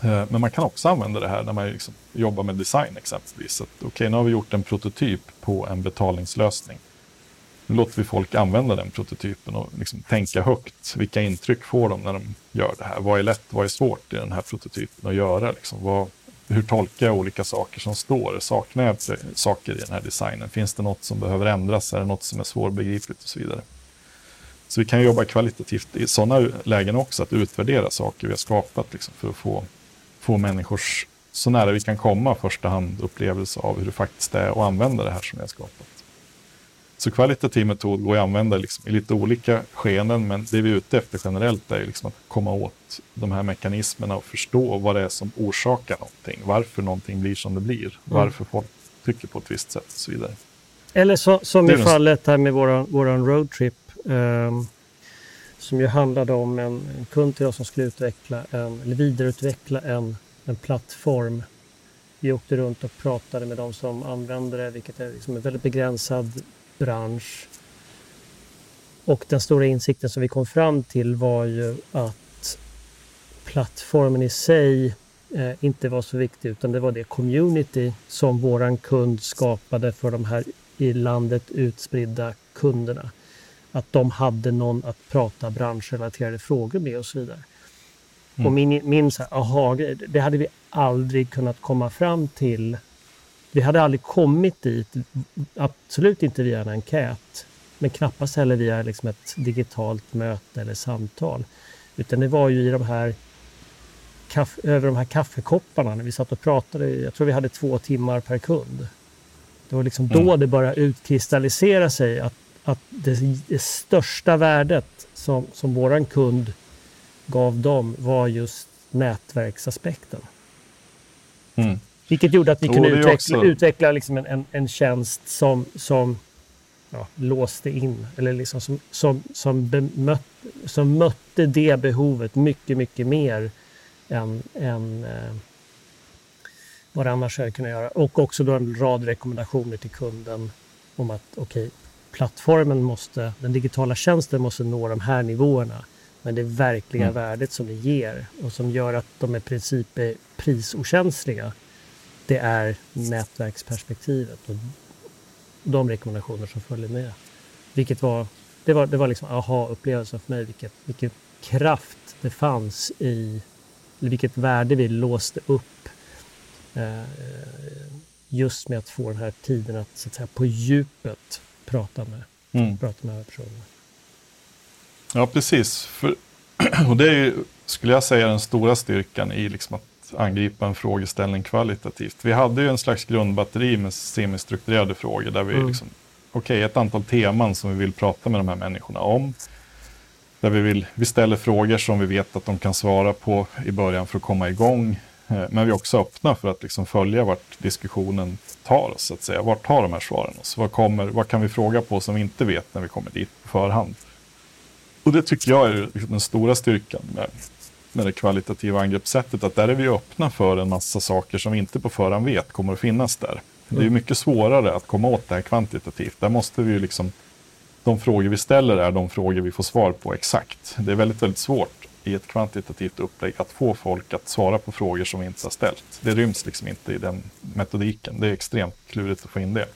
Eh, men man kan också använda det här när man liksom jobbar med design exempelvis. Okej, okay, nu har vi gjort en prototyp på en betalningslösning. Nu låter vi folk använda den prototypen och liksom tänka högt. Vilka intryck får de när de gör det här? Vad är lätt, vad är svårt i den här prototypen att göra? Liksom? Vad, hur tolkar jag olika saker som står? Saknar jag saker i den här designen? Finns det något som behöver ändras? Är det något som är svårbegripligt och så vidare? Så vi kan jobba kvalitativt i sådana lägen också, att utvärdera saker vi har skapat liksom, för att få, få människors, så nära vi kan komma, första hand upplevelse av hur det faktiskt är att använda det här som vi har skapat. Så kvalitativ metod går att använda liksom i lite olika skeenden, men det vi är ute efter generellt är liksom att komma åt de här mekanismerna och förstå vad det är som orsakar någonting. Varför någonting blir som det blir. Mm. Varför folk tycker på ett visst sätt och så vidare. Eller så, som i fallet här med våran, våran roadtrip. Um, som ju handlade om en, en kund till oss som skulle utveckla en, eller vidareutveckla en, en plattform. Vi åkte runt och pratade med de som använder det, vilket är liksom en väldigt begränsad bransch. Och den stora insikten som vi kom fram till var ju att plattformen i sig eh, inte var så viktig utan det var det community som våran kund skapade för de här i landet utspridda kunderna. Att de hade någon att prata branschrelaterade frågor med och så vidare. Mm. Och min, min så här, aha, det hade vi aldrig kunnat komma fram till vi hade aldrig kommit dit, absolut inte via en enkät, men knappast heller via liksom ett digitalt möte eller samtal. Utan det var ju i de här över de här kaffekopparna när vi satt och pratade. Jag tror vi hade två timmar per kund. Det var liksom mm. då det började utkristallisera sig att, att det, det största värdet som, som våran kund gav dem var just nätverksaspekten. Mm. Vilket gjorde att vi kunde utveckla, också... utveckla liksom en, en, en, tjänst som, som ja, låste in, eller liksom som, som, som, bemött, som mötte det behovet mycket, mycket mer än, än eh, vad det annars hade kunnat göra. Och också då en rad rekommendationer till kunden om att okej, okay, plattformen måste, den digitala tjänsten måste nå de här nivåerna. Men det verkliga mm. värdet som det ger och som gör att de i princip är prisokänsliga det är nätverksperspektivet och de rekommendationer som följer med. Vilket var, det var, det var liksom aha-upplevelsen för mig, vilket, vilken kraft det fanns i, eller vilket värde vi låste upp eh, just med att få den här tiden att, så att säga, på djupet prata med, mm. prata med personerna. Ja, precis. För, och det är ju, skulle jag säga, den stora styrkan i liksom att angripa en frågeställning kvalitativt. Vi hade ju en slags grundbatteri med semistrukturerade frågor där vi mm. liksom, okej, okay, ett antal teman som vi vill prata med de här människorna om. Där vi, vill, vi ställer frågor som vi vet att de kan svara på i början för att komma igång. Eh, men vi är också öppna för att liksom följa vart diskussionen tar oss, så att säga. Vart tar de här svaren oss? Vad, kommer, vad kan vi fråga på som vi inte vet när vi kommer dit på förhand? Och det tycker jag är liksom den stora styrkan med, med det kvalitativa angreppssättet att där är vi öppna för en massa saker som vi inte på förhand vet kommer att finnas där. Det är mycket svårare att komma åt det här kvantitativt. Där måste vi ju liksom, de frågor vi ställer är de frågor vi får svar på exakt. Det är väldigt, väldigt svårt i ett kvantitativt upplägg att få folk att svara på frågor som vi inte har ställt. Det ryms liksom inte i den metodiken. Det är extremt klurigt att få in det.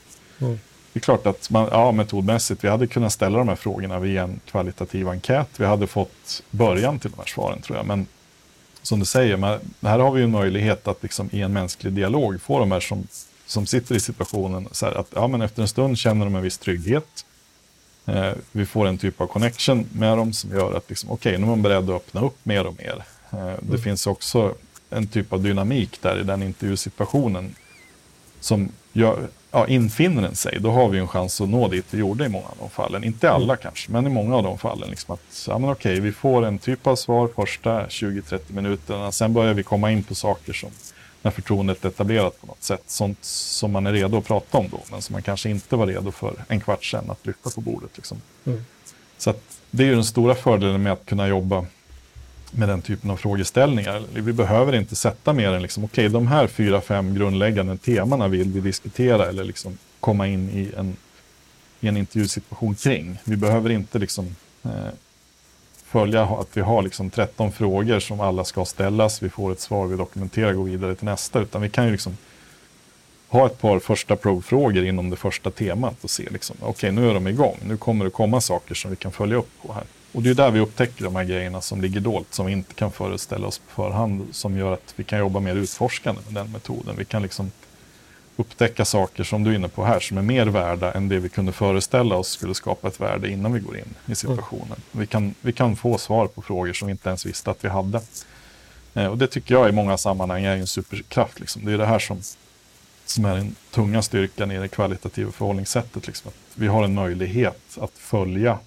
Mm. Det är klart att man, ja, metodmässigt, vi hade kunnat ställa de här frågorna via en kvalitativ enkät. Vi hade fått början till de här svaren tror jag. Men som du säger, man, här har vi en möjlighet att liksom, i en mänsklig dialog få de här som, som sitter i situationen så här, att ja, men efter en stund känner de en viss trygghet. Eh, vi får en typ av connection med dem som gör att liksom, okej, okay, nu är man beredd att öppna upp mer och mer. Eh, det mm. finns också en typ av dynamik där i den intervjusituationen som gör, ja, infinner den sig, då har vi en chans att nå dit vi gjorde i många av de fallen. Inte alla mm. kanske, men i många av de fallen. Liksom att, ja, men okej, vi får en typ av svar första 20-30 minuterna. Sen börjar vi komma in på saker som när förtroendet är etablerat på något sätt. Sånt som man är redo att prata om då, men som man kanske inte var redo för en kvart sedan att lyfta på bordet. Liksom. Mm. Så det är ju den stora fördelen med att kunna jobba med den typen av frågeställningar. Vi behöver inte sätta mer än liksom, okej, okay, de här fyra, fem grundläggande temana vill vi diskutera eller liksom komma in i en, i en intervjusituation kring. Vi behöver inte liksom, eh, följa att vi har liksom 13 frågor som alla ska ställas. Vi får ett svar, vi dokumenterar, går vidare till nästa. Utan vi kan ju liksom ha ett par första provfrågor inom det första temat och se liksom, okej, okay, nu är de igång. Nu kommer det komma saker som vi kan följa upp på här. Och det är där vi upptäcker de här grejerna som ligger dolt, som vi inte kan föreställa oss på förhand, som gör att vi kan jobba mer utforskande med den metoden. Vi kan liksom upptäcka saker som du är inne på här, som är mer värda än det vi kunde föreställa oss skulle skapa ett värde innan vi går in i situationen. Mm. Vi, kan, vi kan få svar på frågor som vi inte ens visste att vi hade. Eh, och det tycker jag i många sammanhang är en superkraft. Liksom. Det är det här som, som är den tunga styrkan i det kvalitativa förhållningssättet. Liksom. Vi har en möjlighet att följa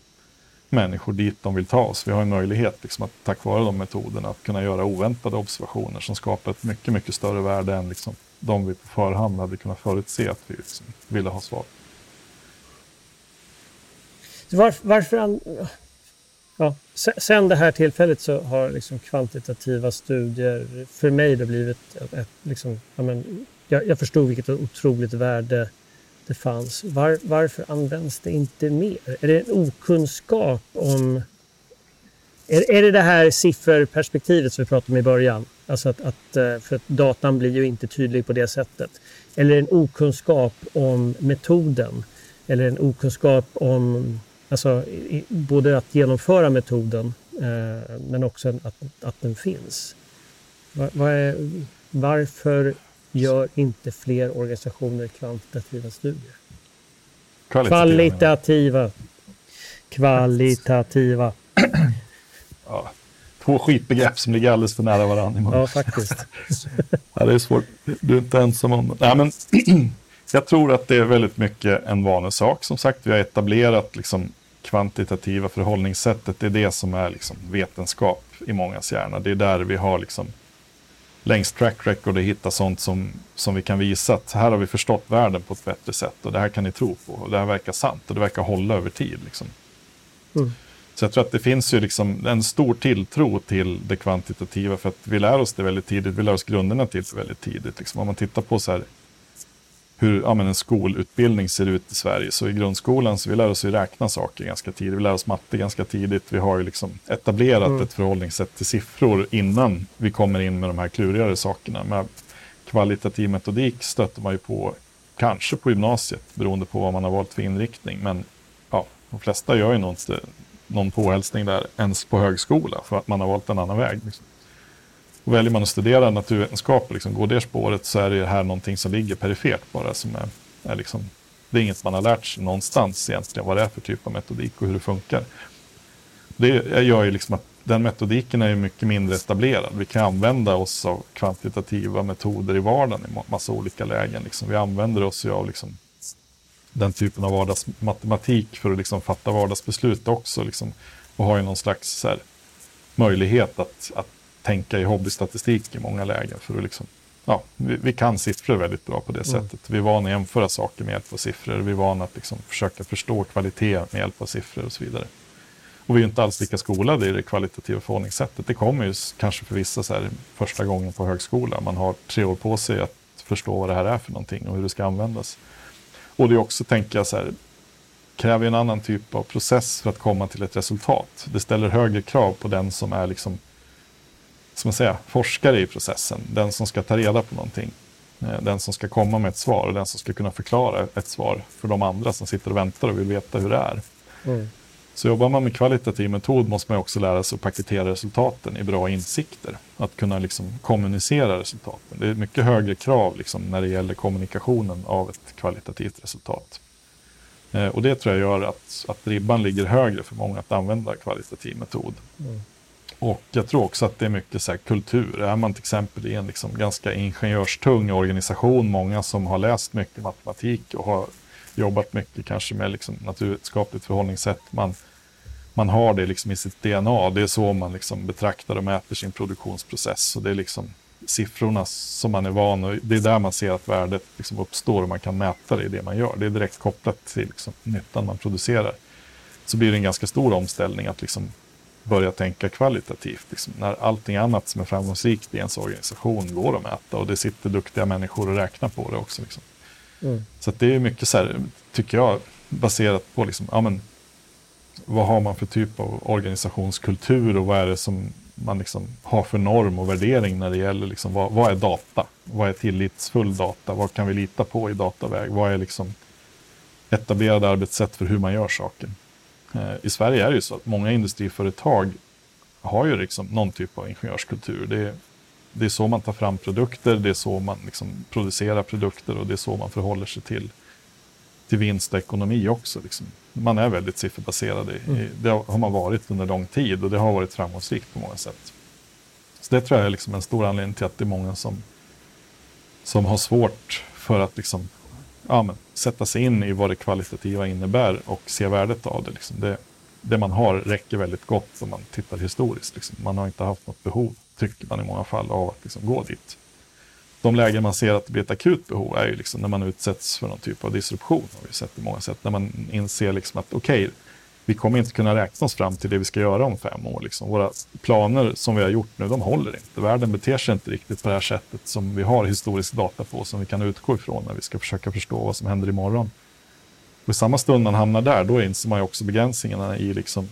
människor dit de vill ta oss. Vi har en möjlighet, liksom, att, tack vare de metoderna, att kunna göra oväntade observationer som skapar ett mycket, mycket större värde än liksom, de vi på förhand hade kunnat förutse att vi liksom, ville ha svar. Varför, varför ja, sen det här tillfället så har liksom kvantitativa studier för mig det blivit ett, ett liksom, ja, men, jag, jag förstod vilket otroligt värde det fanns. Var, varför används det inte mer? Är det en okunskap om... Är, är det det här sifferperspektivet som vi pratade om i början? Alltså att, att, eh, för att datan blir ju inte tydlig på det sättet. Eller en okunskap om metoden. Eller en okunskap om alltså, både att genomföra metoden eh, men också att, att den finns. Var, var är, varför gör inte fler organisationer kvantitativa studier? Kvalitativa. Kvalitativa. Kvalitativa. ja, två skitbegrepp som ligger alldeles för nära varandra. Ja, faktiskt. ja, det är svårt. Du är inte ensam om det. Nej, men jag tror att det är väldigt mycket en vanesak. Som sagt, vi har etablerat liksom, kvantitativa förhållningssättet. Det är det som är liksom, vetenskap i mångas hjärna. Det är där vi har liksom, längst track record och hitta sånt som, som vi kan visa att här har vi förstått världen på ett bättre sätt och det här kan ni tro på och det här verkar sant och det verkar hålla över tid. Liksom. Mm. Så jag tror att det finns ju liksom en stor tilltro till det kvantitativa för att vi lär oss det väldigt tidigt, vi lär oss grunderna till det väldigt tidigt. Liksom. Om man tittar på så här, hur ja, en skolutbildning ser ut i Sverige. Så i grundskolan så vi lär oss ju räkna saker ganska tidigt. Vi lär oss matte ganska tidigt. Vi har ju liksom etablerat mm. ett förhållningssätt till siffror innan vi kommer in med de här klurigare sakerna. Med kvalitativ metodik stöter man ju på, kanske på gymnasiet, beroende på vad man har valt för inriktning. Men ja, de flesta gör ju inte någon påhälsning där ens på högskola för att man har valt en annan väg. Liksom. Och väljer man att studera naturvetenskap och liksom går det spåret så är det här någonting som ligger perifert bara. Som är, är liksom, det är inget man har lärt sig någonstans egentligen vad det är för typ av metodik och hur det funkar. Det gör ju liksom att den metodiken är mycket mindre etablerad. Vi kan använda oss av kvantitativa metoder i vardagen i massa olika lägen. Liksom. Vi använder oss av liksom den typen av vardagsmatematik för att liksom fatta vardagsbeslut också. Liksom, och har ju någon slags här, möjlighet att, att tänka i hobbystatistik i många lägen. För att liksom, ja, vi, vi kan siffror väldigt bra på det mm. sättet. Vi är vana att jämföra saker med hjälp av siffror. Vi är vana att liksom försöka förstå kvalitet med hjälp av siffror och så vidare. Och vi är inte alls lika skolade i det kvalitativa förhållningssättet. Det kommer ju kanske för vissa så här, första gången på högskola. Man har tre år på sig att förstå vad det här är för någonting och hur det ska användas. Och det är också, tänker jag, så här, kräver en annan typ av process för att komma till ett resultat. Det ställer högre krav på den som är liksom, som man säger, forskare i processen, den som ska ta reda på någonting. Eh, den som ska komma med ett svar och den som ska kunna förklara ett svar för de andra som sitter och väntar och vill veta hur det är. Mm. Så jobbar man med kvalitativ metod måste man också lära sig att paketera resultaten i bra insikter. Att kunna liksom kommunicera resultaten. Det är mycket högre krav liksom när det gäller kommunikationen av ett kvalitativt resultat. Eh, och det tror jag gör att, att ribban ligger högre för många att använda kvalitativ metod. Mm. Och jag tror också att det är mycket så kultur. Är man till exempel i en liksom ganska ingenjörstung organisation, många som har läst mycket matematik och har jobbat mycket kanske med liksom naturvetenskapligt förhållningssätt. Man, man har det liksom i sitt DNA. Det är så man liksom betraktar och mäter sin produktionsprocess. Och det är liksom siffrorna som man är van och Det är där man ser att värdet liksom uppstår och man kan mäta det i det man gör. Det är direkt kopplat till liksom nyttan man producerar. Så blir det en ganska stor omställning att liksom börja tänka kvalitativt. Liksom, när allting annat som är framgångsrikt i ens organisation går att mäta och det sitter duktiga människor och räknar på det också. Liksom. Mm. Så det är mycket så här, tycker jag, baserat på liksom, ja, men, vad har man för typ av organisationskultur och vad är det som man liksom har för norm och värdering när det gäller liksom, vad, vad är data? Vad är tillitsfull data? Vad kan vi lita på i dataväg? Vad är liksom etablerade arbetssätt för hur man gör saker? Eh, I Sverige är det ju så att många industriföretag har ju liksom någon typ av ingenjörskultur. Det är, det är så man tar fram produkter, det är så man liksom producerar produkter och det är så man förhåller sig till, till vinst och ekonomi också. Liksom. Man är väldigt sifferbaserad. I, mm. Det har man varit under lång tid och det har varit framgångsrikt på många sätt. Så det tror jag är liksom en stor anledning till att det är många som, som har svårt för att liksom ja, men, sätta sig in i vad det kvalitativa innebär och se värdet av det. Liksom. det. Det man har räcker väldigt gott om man tittar historiskt. Liksom. Man har inte haft något behov, tycker man i många fall, av att liksom, gå dit. De lägen man ser att det blir ett akut behov är ju liksom när man utsätts för någon typ av disruption. Har vi sett i många sätt. När man inser liksom att okej, okay, vi kommer inte kunna räkna oss fram till det vi ska göra om fem år. Liksom. Våra planer som vi har gjort nu, de håller inte. Världen beter sig inte riktigt på det här sättet som vi har historisk data på, som vi kan utgå ifrån när vi ska försöka förstå vad som händer imorgon. Och I samma stund man hamnar där, då inser man ju också begränsningarna i liksom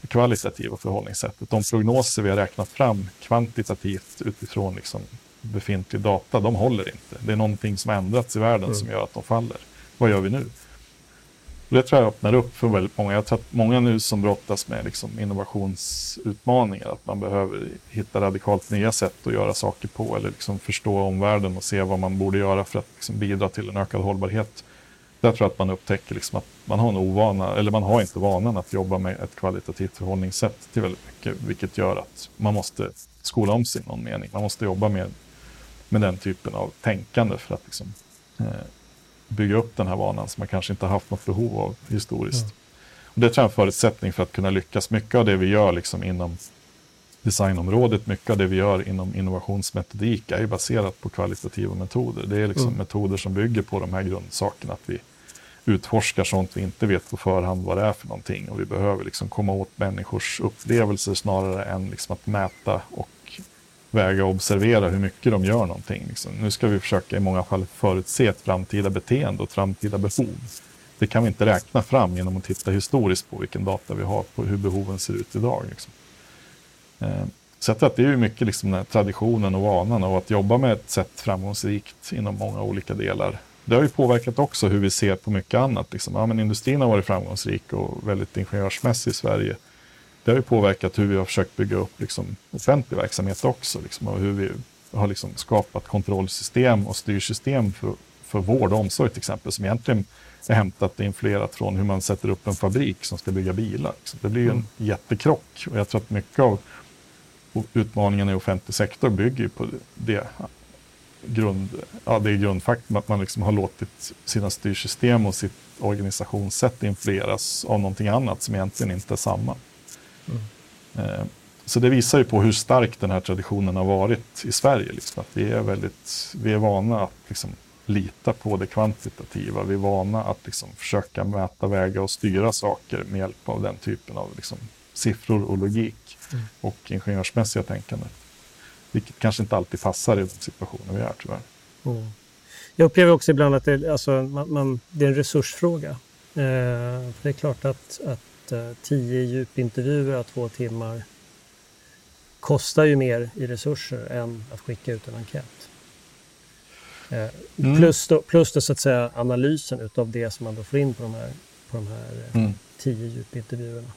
det kvalitativa förhållningssättet. De prognoser vi har räknat fram kvantitativt utifrån liksom befintlig data, de håller inte. Det är någonting som har ändrats i världen mm. som gör att de faller. Vad gör vi nu? Det tror jag öppnar upp för väldigt många. Jag tror att många nu som brottas med liksom innovationsutmaningar, att man behöver hitta radikalt nya sätt att göra saker på eller liksom förstå omvärlden och se vad man borde göra för att liksom bidra till en ökad hållbarhet. Där tror jag att man upptäcker liksom att man har en ovana, eller man har inte vanan att jobba med ett kvalitativt förhållningssätt till väldigt mycket, vilket gör att man måste skola om sig i någon mening. Man måste jobba med, med den typen av tänkande för att liksom, eh, bygga upp den här vanan som man kanske inte har haft något behov av historiskt. Mm. Och det tror jag är en förutsättning för att kunna lyckas. Mycket av det vi gör liksom inom designområdet, mycket av det vi gör inom innovationsmetodik är ju baserat på kvalitativa metoder. Det är liksom mm. metoder som bygger på de här grundsakerna, att vi utforskar sånt vi inte vet på förhand vad det är för någonting och vi behöver liksom komma åt människors upplevelser snarare än liksom att mäta och väga och observera hur mycket de gör någonting. Liksom. Nu ska vi försöka i många fall förutse ett framtida beteende och framtida behov. Det kan vi inte räkna fram genom att titta historiskt på vilken data vi har på hur behoven ser ut idag. Liksom. Eh, så jag tror att det är mycket liksom den här traditionen och vanan av att jobba med ett sätt framgångsrikt inom många olika delar. Det har ju påverkat också hur vi ser på mycket annat. Liksom. Ja, men industrin har varit framgångsrik och väldigt ingenjörsmässig i Sverige det har ju påverkat hur vi har försökt bygga upp liksom, offentlig verksamhet också. Liksom, och hur vi har liksom, skapat kontrollsystem och styrsystem för, för vård och omsorg till exempel, som egentligen är hämtat och influerat från hur man sätter upp en fabrik som ska bygga bilar. Liksom. Det blir ju en mm. jättekrock och jag tror att mycket av utmaningarna i offentlig sektor bygger på det, grund, ja, det grundfaktum att man liksom har låtit sina styrsystem och sitt organisationssätt influeras av någonting annat som egentligen inte är samma. Mm. Så det visar ju på hur stark den här traditionen har varit i Sverige. Liksom. Att vi, är väldigt, vi är vana att liksom, lita på det kvantitativa. Vi är vana att liksom, försöka mäta, väga och styra saker med hjälp av den typen av liksom, siffror och logik mm. och ingenjörsmässiga tänkandet. Vilket kanske inte alltid passar i de situationer vi är tyvärr. Mm. Jag upplever också ibland att det, alltså, man, man, det är en resursfråga. Eh, det är klart att, att eh, tio djupintervjuer av två timmar kostar ju mer i resurser än att skicka ut en enkät. Eh, mm. Plus, då, plus då, så att säga analysen utav det som man då får in på de här, på de här eh, mm. tio djupintervjuerna.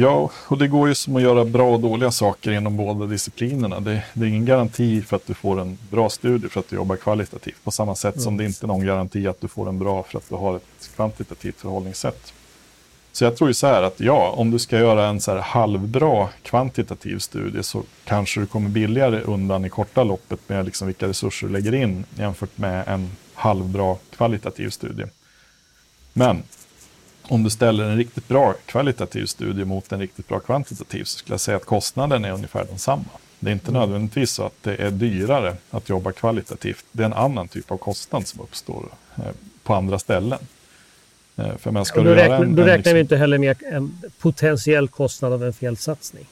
Ja, och det går ju som att göra bra och dåliga saker inom båda disciplinerna. Det, det är ingen garanti för att du får en bra studie för att du jobbar kvalitativt. På samma sätt mm. som det inte är någon garanti att du får en bra för att du har ett kvantitativt förhållningssätt. Så jag tror ju så här att ja, om du ska göra en så här halvbra kvantitativ studie så kanske du kommer billigare undan i korta loppet med liksom vilka resurser du lägger in jämfört med en halvbra kvalitativ studie. Men om du ställer en riktigt bra kvalitativ studie mot en riktigt bra kvantitativ så skulle jag säga att kostnaden är ungefär densamma. Det är inte mm. nödvändigtvis så att det är dyrare att jobba kvalitativt. Det är en annan typ av kostnad som uppstår eh, på andra ställen. Eh, för man ska då, räkna, en, då räknar liksom... vi inte heller med en potentiell kostnad av en felsatsning.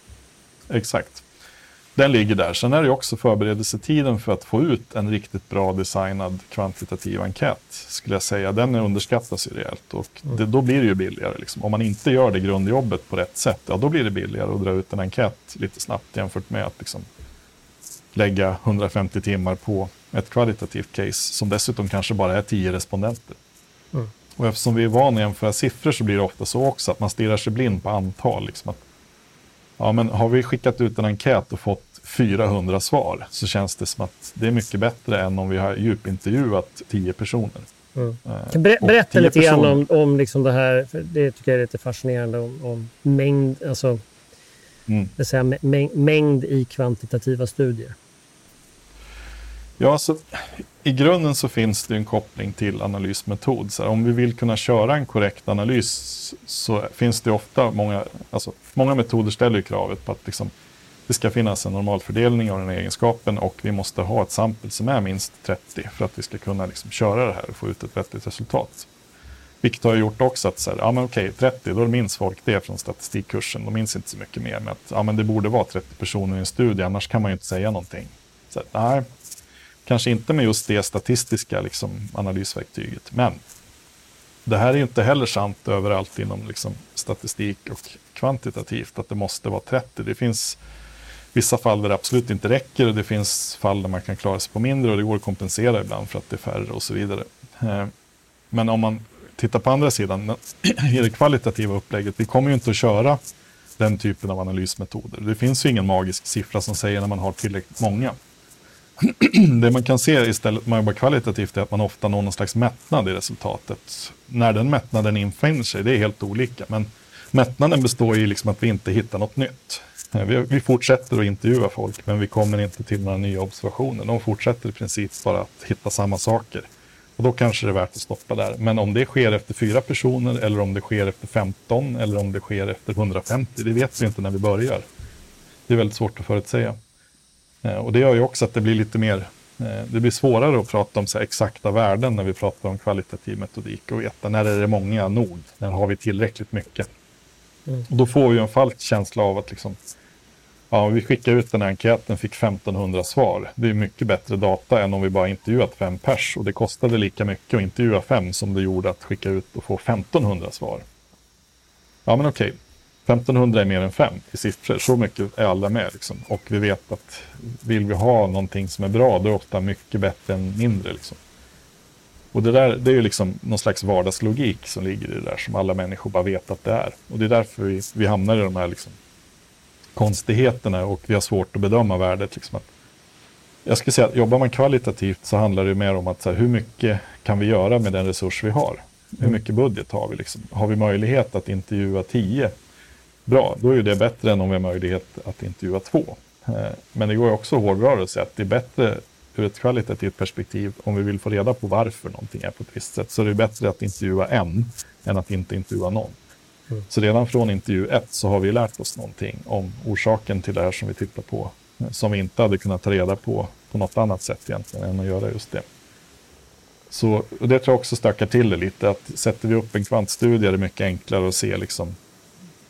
Exakt. Den ligger där. Sen är det också förberedelsetiden för att få ut en riktigt bra designad kvantitativ enkät. Skulle jag säga. Den underskattas ju rejält och mm. det, då blir det ju billigare. Liksom. Om man inte gör det grundjobbet på rätt sätt, ja då blir det billigare att dra ut en enkät lite snabbt jämfört med att liksom, lägga 150 timmar på ett kvalitativt case som dessutom kanske bara är 10 respondenter. Mm. Och eftersom vi är vana att jämföra siffror så blir det ofta så också att man stirrar sig blind på antal. Liksom att, ja, men har vi skickat ut en enkät och fått 400 svar så känns det som att det är mycket bättre än om vi har djupintervjuat 10 personer. Mm. Eh, Ber berätta lite grann om, om liksom det här, för det tycker jag är lite fascinerande, om, om mängd, alltså, mm. säga, mäng, mängd i kvantitativa studier. Ja, alltså, i grunden så finns det en koppling till analysmetod. Så här, om vi vill kunna köra en korrekt analys så finns det ofta många, alltså, många metoder ställer kravet på att liksom, det ska finnas en normalfördelning av den egenskapen och vi måste ha ett sample som är minst 30 för att vi ska kunna liksom köra det här och få ut ett vettigt resultat. Vilket har gjort också att så här, ja men okej, 30, då minns folk det från statistikkursen. De minns inte så mycket mer. Men att ja, men det borde vara 30 personer i en studie, annars kan man ju inte säga någonting. Så, nej, kanske inte med just det statistiska liksom, analysverktyget. Men det här är ju inte heller sant överallt inom liksom, statistik och kvantitativt, att det måste vara 30. Det finns vissa fall där det absolut inte räcker och det finns fall där man kan klara sig på mindre och det går att kompensera ibland för att det är färre och så vidare. Eh, men om man tittar på andra sidan, i det kvalitativa upplägget, vi kommer ju inte att köra den typen av analysmetoder. Det finns ju ingen magisk siffra som säger när man har tillräckligt många. Det man kan se istället om man jobbar kvalitativt är att man ofta når någon slags mättnad i resultatet. När den mättnaden infinner sig, det är helt olika. Men mättnaden består i liksom att vi inte hittar något nytt. Vi, vi, fortsätter att intervjua folk, men vi kommer inte till några nya observationer. De fortsätter i princip bara att hitta samma saker. Och då kanske det är värt att stoppa där. Men om det sker efter fyra personer, eller om det sker efter 15, eller om det sker efter 150, det vet vi inte när vi börjar. Det är väldigt svårt att förutsäga. Eh, och det gör ju också att det blir lite mer eh, det blir svårare att prata om så exakta värden när vi pratar om kvalitativ metodik och veta när är det många nog, när har vi tillräckligt mycket. Mm. Och då får vi en falsk känsla av att liksom, ja, vi skickade ut den här enkäten, fick 1500 svar. Det är mycket bättre data än om vi bara intervjuat fem pers och det kostade lika mycket att intervjua fem som det gjorde att skicka ut och få 1500 svar. Ja, men okej. 1500 är mer än fem i siffror. Så mycket är alla med. Liksom. Och vi vet att vill vi ha någonting som är bra, då är det ofta mycket bättre än mindre. Liksom. Och det där det är ju liksom någon slags vardagslogik som ligger i det där, som alla människor bara vet att det är. Och det är därför vi, vi hamnar i de här liksom, konstigheterna och vi har svårt att bedöma värdet. Liksom att, jag skulle säga att jobbar man kvalitativt så handlar det mer om att så här, hur mycket kan vi göra med den resurs vi har? Hur mm. mycket budget har vi? Liksom? Har vi möjlighet att intervjua tio? Bra, då är det bättre än om vi har möjlighet att intervjua två. Eh, men det går också att hårdra och säga att det är bättre ur ett kvalitativt perspektiv om vi vill få reda på varför någonting är på ett visst sätt. Så det är bättre att intervjua en än att inte intervjua någon. Mm. Så redan från intervju ett så har vi lärt oss någonting om orsaken till det här som vi tittar på. Eh, som vi inte hade kunnat ta reda på på något annat sätt egentligen än att göra just det. Så det tror jag också stökar till det lite. Att sätter vi upp en kvantstudie är det mycket enklare att se liksom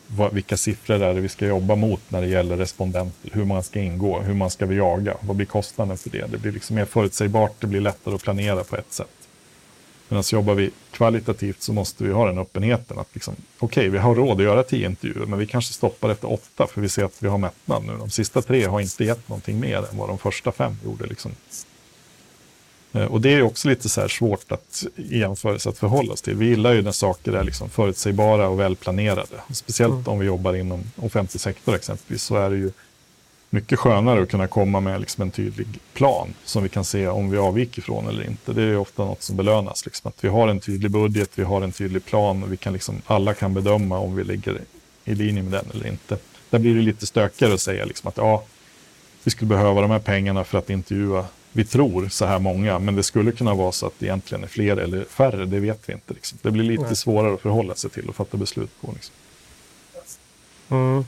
vad, vilka siffror är det vi ska jobba mot när det gäller respondenter, hur man ska ingå, hur man ska jaga, vad blir kostnaden för det? Det blir liksom mer förutsägbart, det blir lättare att planera på ett sätt. Medan jobbar vi kvalitativt så måste vi ha den öppenheten att liksom, okej, okay, vi har råd att göra tio intervjuer, men vi kanske stoppar efter åtta för vi ser att vi har mättnad nu. De sista tre har inte gett någonting mer än vad de första fem gjorde. Liksom. Eh, och det är också lite så svårt att jämföra att förhålla sig till. Vi gillar ju när saker är liksom förutsägbara och välplanerade. Speciellt mm. om vi jobbar inom offentlig sektor exempelvis så är det ju mycket skönare att kunna komma med liksom en tydlig plan som vi kan se om vi avviker från eller inte. Det är ofta något som belönas. Liksom. Att vi har en tydlig budget, vi har en tydlig plan och vi kan liksom, alla kan bedöma om vi ligger i linje med den eller inte. Där blir det lite stökigare att säga liksom att ja, vi skulle behöva de här pengarna för att intervjua vi tror så här många, men det skulle kunna vara så att det egentligen är fler eller färre, det vet vi inte. Liksom. Det blir lite Nej. svårare att förhålla sig till och fatta beslut på. Liksom. Mm.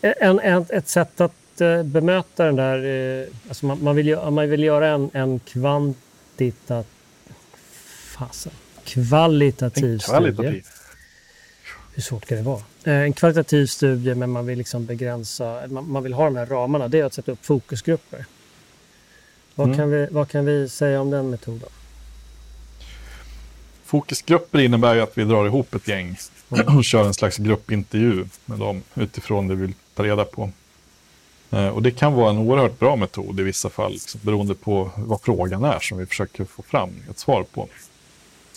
En, en, ett sätt att uh, bemöta den där, uh, alltså man, man, vill, man vill göra en, en kvantitativ, fasen, kvalitativ, en kvalitativ studie. Hur svårt kan det vara? Uh, en kvalitativ studie, men man vill liksom begränsa, man, man vill ha de här ramarna, det är att sätta upp fokusgrupper. Vad, mm. kan vi, vad kan vi säga om den metoden? Fokusgrupper innebär ju att vi drar ihop ett gäng och kör en slags gruppintervju med dem utifrån det vi vill ta reda på. Eh, och det kan vara en oerhört bra metod i vissa fall, liksom, beroende på vad frågan är som vi försöker få fram ett svar på.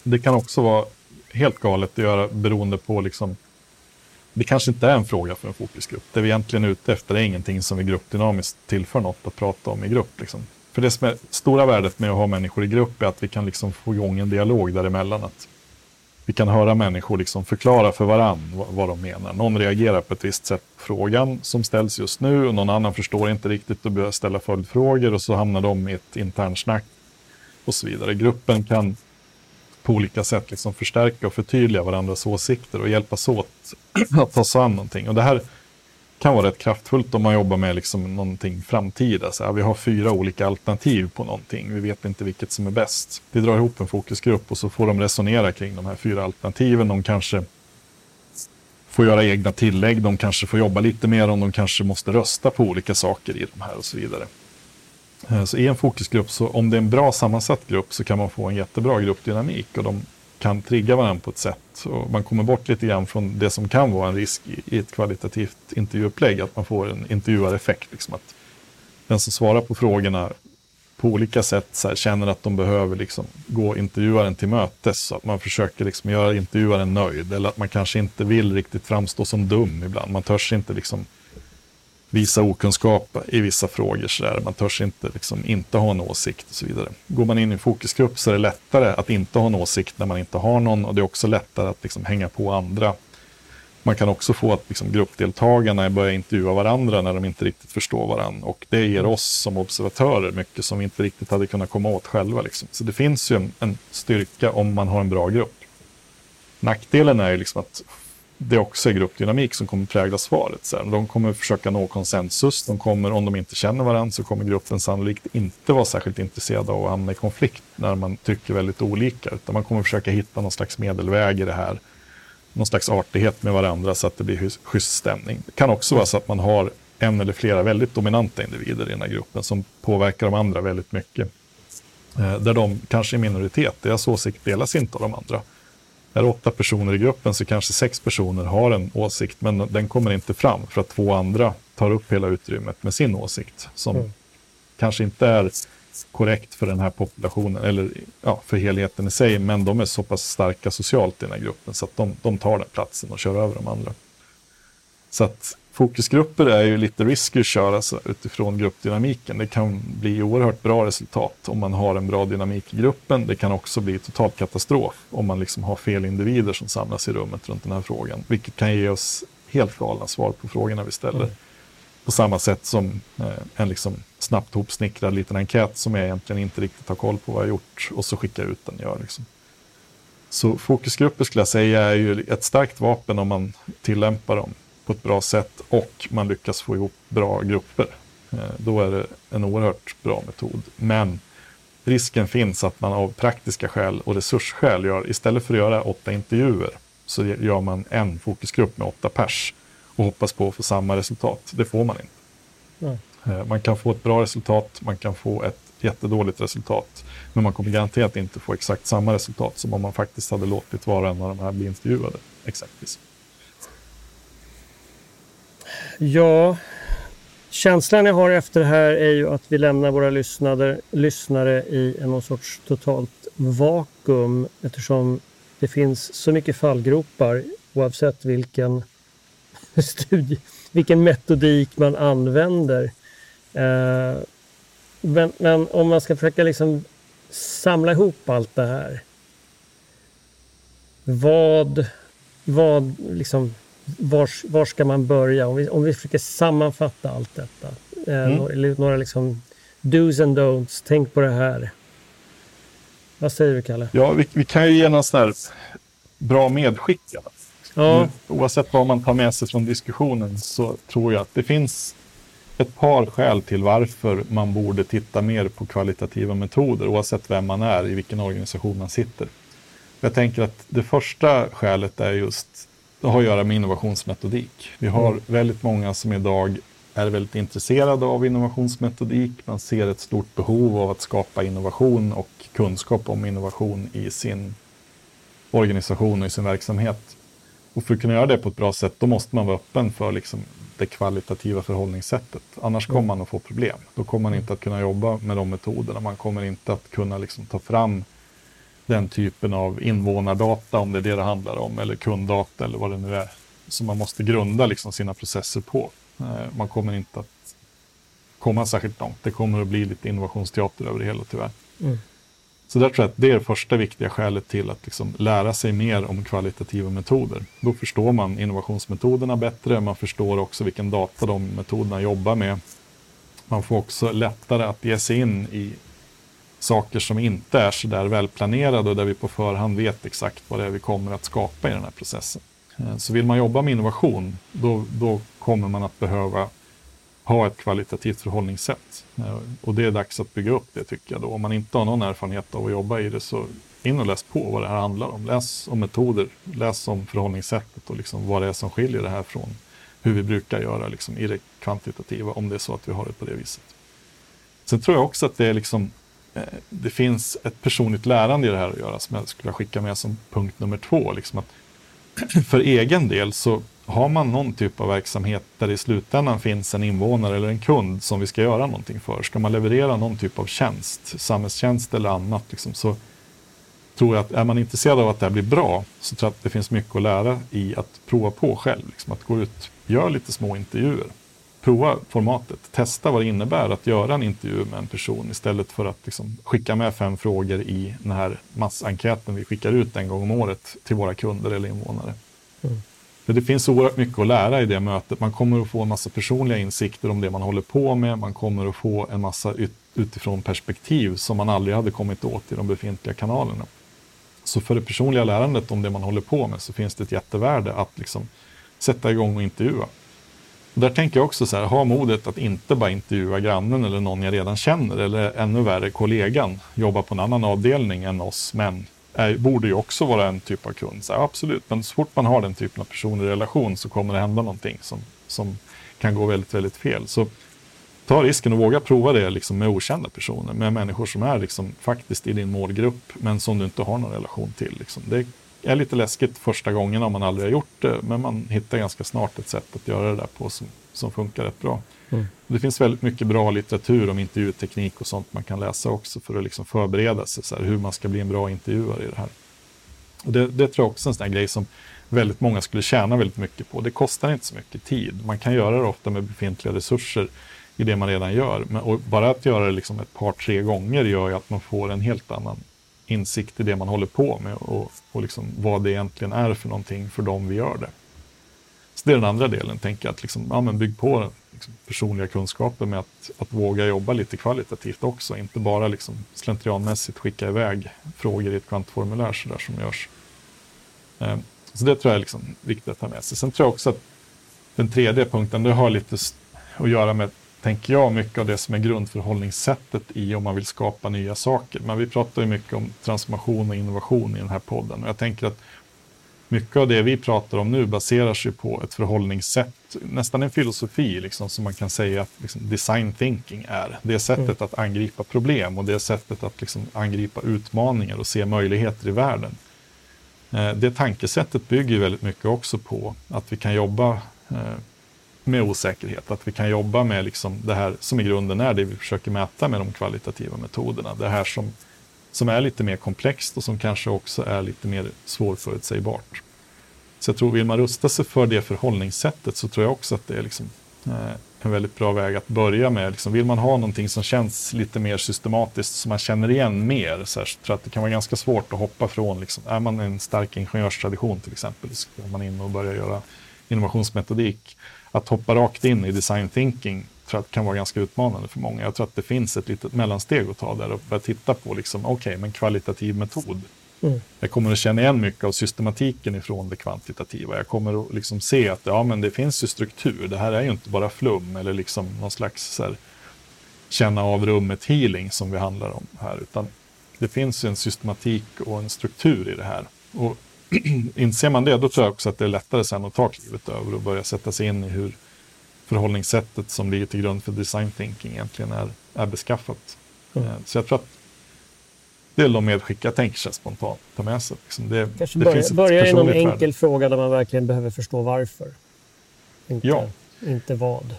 Det kan också vara helt galet att göra beroende på liksom, det kanske inte är en fråga för en fokusgrupp. Det vi egentligen är ute efter är ingenting som vi gruppdynamiskt tillför något att prata om i grupp. Liksom. För det som är stora värdet med att ha människor i grupp är att vi kan liksom få igång en dialog däremellan. Att vi kan höra människor liksom förklara för varann vad, vad de menar. Någon reagerar på ett visst sätt på frågan som ställs just nu och någon annan förstår inte riktigt och börjar ställa följdfrågor och så hamnar de i ett internsnack och så vidare. Gruppen kan på olika sätt liksom förstärka och förtydliga varandras åsikter och hjälpas åt att ta sig an någonting. Och det här kan vara rätt kraftfullt om man jobbar med liksom någonting framtida. Så alltså, här, vi har fyra olika alternativ på någonting. Vi vet inte vilket som är bäst. Vi drar ihop en fokusgrupp och så får de resonera kring de här fyra alternativen. De kanske får göra egna tillägg. De kanske får jobba lite mer om de kanske måste rösta på olika saker i de här och så vidare. Eh, så i en fokusgrupp, så om det är en bra sammansatt grupp så kan man få en jättebra gruppdynamik och de kan trigga varandra på ett sätt. Och man kommer bort lite grann från det som kan vara en risk i, ett kvalitativt intervjuupplägg, att man får en intervjuareffekt. Liksom att den som svarar på frågorna på olika sätt så här, känner att de behöver liksom, gå intervjuaren till mötes. Så att man försöker liksom, göra intervjuaren nöjd. Eller att man kanske inte vill riktigt framstå som dum ibland. Man törs inte liksom, visa okunskap i vissa frågor. Så där. Man törs inte, liksom, inte ha en åsikt och så vidare. Går man in i en fokusgrupp så är det lättare att inte ha en åsikt när man inte har någon och det är också lättare att liksom, hänga på andra. Man kan också få att liksom, gruppdeltagarna börjar intervjua varandra när de inte riktigt förstår varandra. Och det ger oss som observatörer mycket som vi inte riktigt hade kunnat komma åt själva. Liksom. Så det finns ju en, en styrka om man har en bra grupp. Nackdelen är ju liksom att det är också är gruppdynamik som kommer prägla svaret. Så här. De kommer försöka nå konsensus. De kommer, om de inte känner varandra så kommer gruppen sannolikt inte vara särskilt intresserad av att hamna i konflikt när man tycker väldigt olika. Utan man kommer försöka hitta någon slags medelväg i det här. Någon slags artighet med varandra så att det blir schysst stämning. Det kan också vara så att man har en eller flera väldigt dominanta individer i den här gruppen som påverkar de andra väldigt mycket. Eh, där de kanske är minoritet, deras åsikt delas inte av de andra är det åtta personer i gruppen så kanske sex personer har en åsikt, men den kommer inte fram för att två andra tar upp hela utrymmet med sin åsikt som mm. kanske inte är korrekt för den här populationen eller ja, för helheten i sig, men de är så pass starka socialt i den här gruppen så att de, de tar den platsen och kör över de andra. Så att Fokusgrupper är ju lite risky att köra utifrån gruppdynamiken. Det kan bli oerhört bra resultat om man har en bra dynamik i gruppen. Det kan också bli total katastrof om man liksom har fel individer som samlas i rummet runt den här frågan. Vilket kan ge oss helt galna svar på frågorna vi ställer. Mm. På samma sätt som eh, en liksom snabbt hopsnickrad liten enkät som jag egentligen inte riktigt har koll på vad jag gjort och så skickar jag ut den. Gör liksom. Så fokusgrupper skulle jag säga är ju ett starkt vapen om man tillämpar dem på ett bra sätt och man lyckas få ihop bra grupper. Eh, då är det en oerhört bra metod. Men risken finns att man av praktiska skäl och resursskäl gör, istället för att göra åtta intervjuer, så gör man en fokusgrupp med åtta pers. och hoppas på att få samma resultat. Det får man inte. Eh, Man kan få ett bra resultat, man kan få ett jättedåligt resultat. Men man kommer garanterat inte få exakt samma resultat som om man faktiskt hade låtit var och en av de här bli intervjuade. Exempelvis. Ja, känslan jag har efter det här är ju att vi lämnar våra lyssnare, lyssnare i någon sorts totalt vakuum eftersom det finns så mycket fallgropar oavsett vilken studie, vilken metodik man använder. Eh, men, men om man ska försöka liksom samla ihop allt det här. Vad, vad liksom, var, var ska man börja? Om vi, om vi försöker sammanfatta allt detta. Eh, Mm. några, några liksom do's and don'ts. Tänk på det här. Vad säger du, Kalle? Ja, vi, vi kan ju ge någon sån här bra medskick. Ja, Nu, Oavsett vad man tar med sig från diskussionen så tror jag att det finns ett par skäl till varför man borde titta mer på kvalitativa metoder oavsett vem man är, i vilken organisation man sitter. Jag tänker att det första skälet är just, det har att göra med innovationsmetodik. Vi har Mm. väldigt många som idag är väldigt intresserade av innovationsmetodik. Man ser ett stort behov av att skapa innovation och kunskap om innovation i sin organisation och i sin verksamhet. Och för att kunna göra det på ett bra sätt, då måste man vara öppen för liksom det kvalitativa förhållningssättet. Annars kommer man att få problem. Då kommer man inte att kunna jobba med de metoderna. Man kommer inte att kunna liksom ta fram den typen av invånardata, om det är det det handlar om, eller kunddata eller vad det nu är, som man måste grunda liksom sina processer på. Eh, Man kommer inte att komma särskilt långt. Det kommer att bli lite innovationsteater över det hela tyvärr. Mm. Så där tror jag att det är det första viktiga skälet till att liksom lära sig mer om kvalitativa metoder. Då förstår man innovationsmetoderna bättre, man förstår också vilken data de metoderna jobbar med. Man får också lättare att ge sig in i saker som inte är så där välplanerade och där vi på förhand vet exakt vad det är vi kommer att skapa i den här processen. Eh, så vill man jobba med innovation, då, då kommer man att behöva ha ett kvalitativt förhållningssätt. Eh, och det är dags att bygga upp det tycker jag. Då. Om man inte har någon erfarenhet av att jobba i det så in och läs på vad det här handlar om. Läs om metoder, läs om förhållningssättet och liksom vad det är som skiljer det här från hur vi brukar göra liksom, i det kvantitativa, om det är så att vi har det på det viset. Sen tror jag också att det, är liksom, Eh, det finns ett personligt lärande i det här att göra som jag skulle skicka med som punkt nummer två. Liksom att för egen del så har man någon typ av verksamhet där det i slutändan finns en invånare eller en kund som vi ska göra någonting för. Ska man leverera någon typ av tjänst, samhällstjänst eller annat, liksom, så tror jag att är man intresserad av att det här blir bra så tror jag att det finns mycket att lära i att prova på själv. Liksom, att gå ut, gör lite små intervjuer. Prova formatet, testa vad det innebär att göra en intervju med en person istället för att liksom, skicka med fem frågor i den här massenkäten vi skickar ut en gång om året till våra kunder eller invånare. För det finns oerhört mycket att lära i det mötet. Man kommer att få en massa personliga insikter om det man håller på med. Man kommer att få en massa ut, utifrån perspektiv som man aldrig hade kommit åt i de befintliga kanalerna. Så för det personliga lärandet om det man håller på med så finns det ett jättevärde att liksom sätta igång och intervjua. Där tänker jag också så här, ha modet att inte bara intervjua grannen eller någon jag redan känner eller ännu värre kollegan, jobba på en annan avdelning än oss, men är, borde ju också vara en typ av kund. Så här, absolut, men så fort man har den typen av personlig relation så kommer det hända någonting som, som kan gå väldigt, väldigt fel. Så ta risken och våga prova det liksom med okända personer, med människor som är liksom faktiskt i din målgrupp, men som du inte har någon relation till. Liksom. Det är lite läskigt första gången om man aldrig har gjort det, men man hittar ganska snart ett sätt att göra det där på som, som funkar rätt bra. Mm. Det finns väldigt mycket bra litteratur om intervjuteknik och sånt man kan läsa också för att liksom förbereda sig, så här, hur man ska bli en bra intervjuare i det här. Och det, det tror jag också är en sån grej som väldigt många skulle tjäna väldigt mycket på. Det kostar inte så mycket tid. Man kan göra det ofta med befintliga resurser i det man redan gör. Men, och bara att göra det liksom ett par, tre gånger gör ju att man får en helt annan insikt i det man håller på med och, och liksom vad det egentligen är för någonting för dem vi gör det. Så det är den andra delen, tänka att liksom, ja, men bygg på liksom, personliga kunskaper med att, att våga jobba lite kvalitativt också, inte bara liksom slentrianmässigt skicka iväg frågor i ett kvantformulär så där som görs. Ehm, så det tror jag är liksom viktigt att ta med sig. Sen tror jag också att den tredje punkten, det har lite att göra med, tänker jag, mycket av det som är grundförhållningssättet i om man vill skapa nya saker. Men vi pratar ju mycket om transformation och innovation i den här podden och jag tänker att mycket av det vi pratar om nu baserar sig på ett förhållningssätt nästan en filosofi liksom, som man kan säga att liksom, design thinking är. Det är sättet mm. att angripa problem och det är sättet att liksom, angripa utmaningar och se möjligheter i världen. Eh, det tankesättet bygger väldigt mycket också på att vi kan jobba eh, med osäkerhet, att vi kan jobba med liksom det här som i grunden är det vi försöker mäta med de kvalitativa metoderna. Det här som, som är lite mer komplext och som kanske också är lite mer svårförutsägbart. Så jag tror, vill man rusta sig för det förhållningssättet så tror jag också att det är liksom, eh, en väldigt bra väg att börja med. Liksom, vill man ha någonting som känns lite mer systematiskt, som man känner igen mer, så, här, så tror jag att det kan vara ganska svårt att hoppa från. Liksom, är man en stark ingenjörstradition till exempel, så går man in och börjar göra innovationsmetodik. Att hoppa rakt in i design thinking tror jag kan vara ganska utmanande för många. Jag tror att det finns ett litet mellansteg att ta där och börja titta på, liksom, okej, okay, men kvalitativ metod Mm. Jag kommer att känna igen mycket av systematiken ifrån det kvantitativa. Jag kommer att liksom se att ja, men det finns ju struktur. Det här är ju inte bara flum eller liksom någon slags här, känna av rummet healing som vi handlar om här. Utan det finns en systematik och en struktur i det här. Och inser man det, då tror jag också att det är lättare sen att ta klivet över och börja sätta sig in i hur förhållningssättet som ligger till grund för design thinking egentligen är, är beskaffat. Mm. Så jag tror att det är de medskick jag tänker sig spontant ta med sig. Liksom det, Kanske det börja, finns börja i någon värde. enkel fråga där man verkligen behöver förstå varför. Inte, ja. inte vad.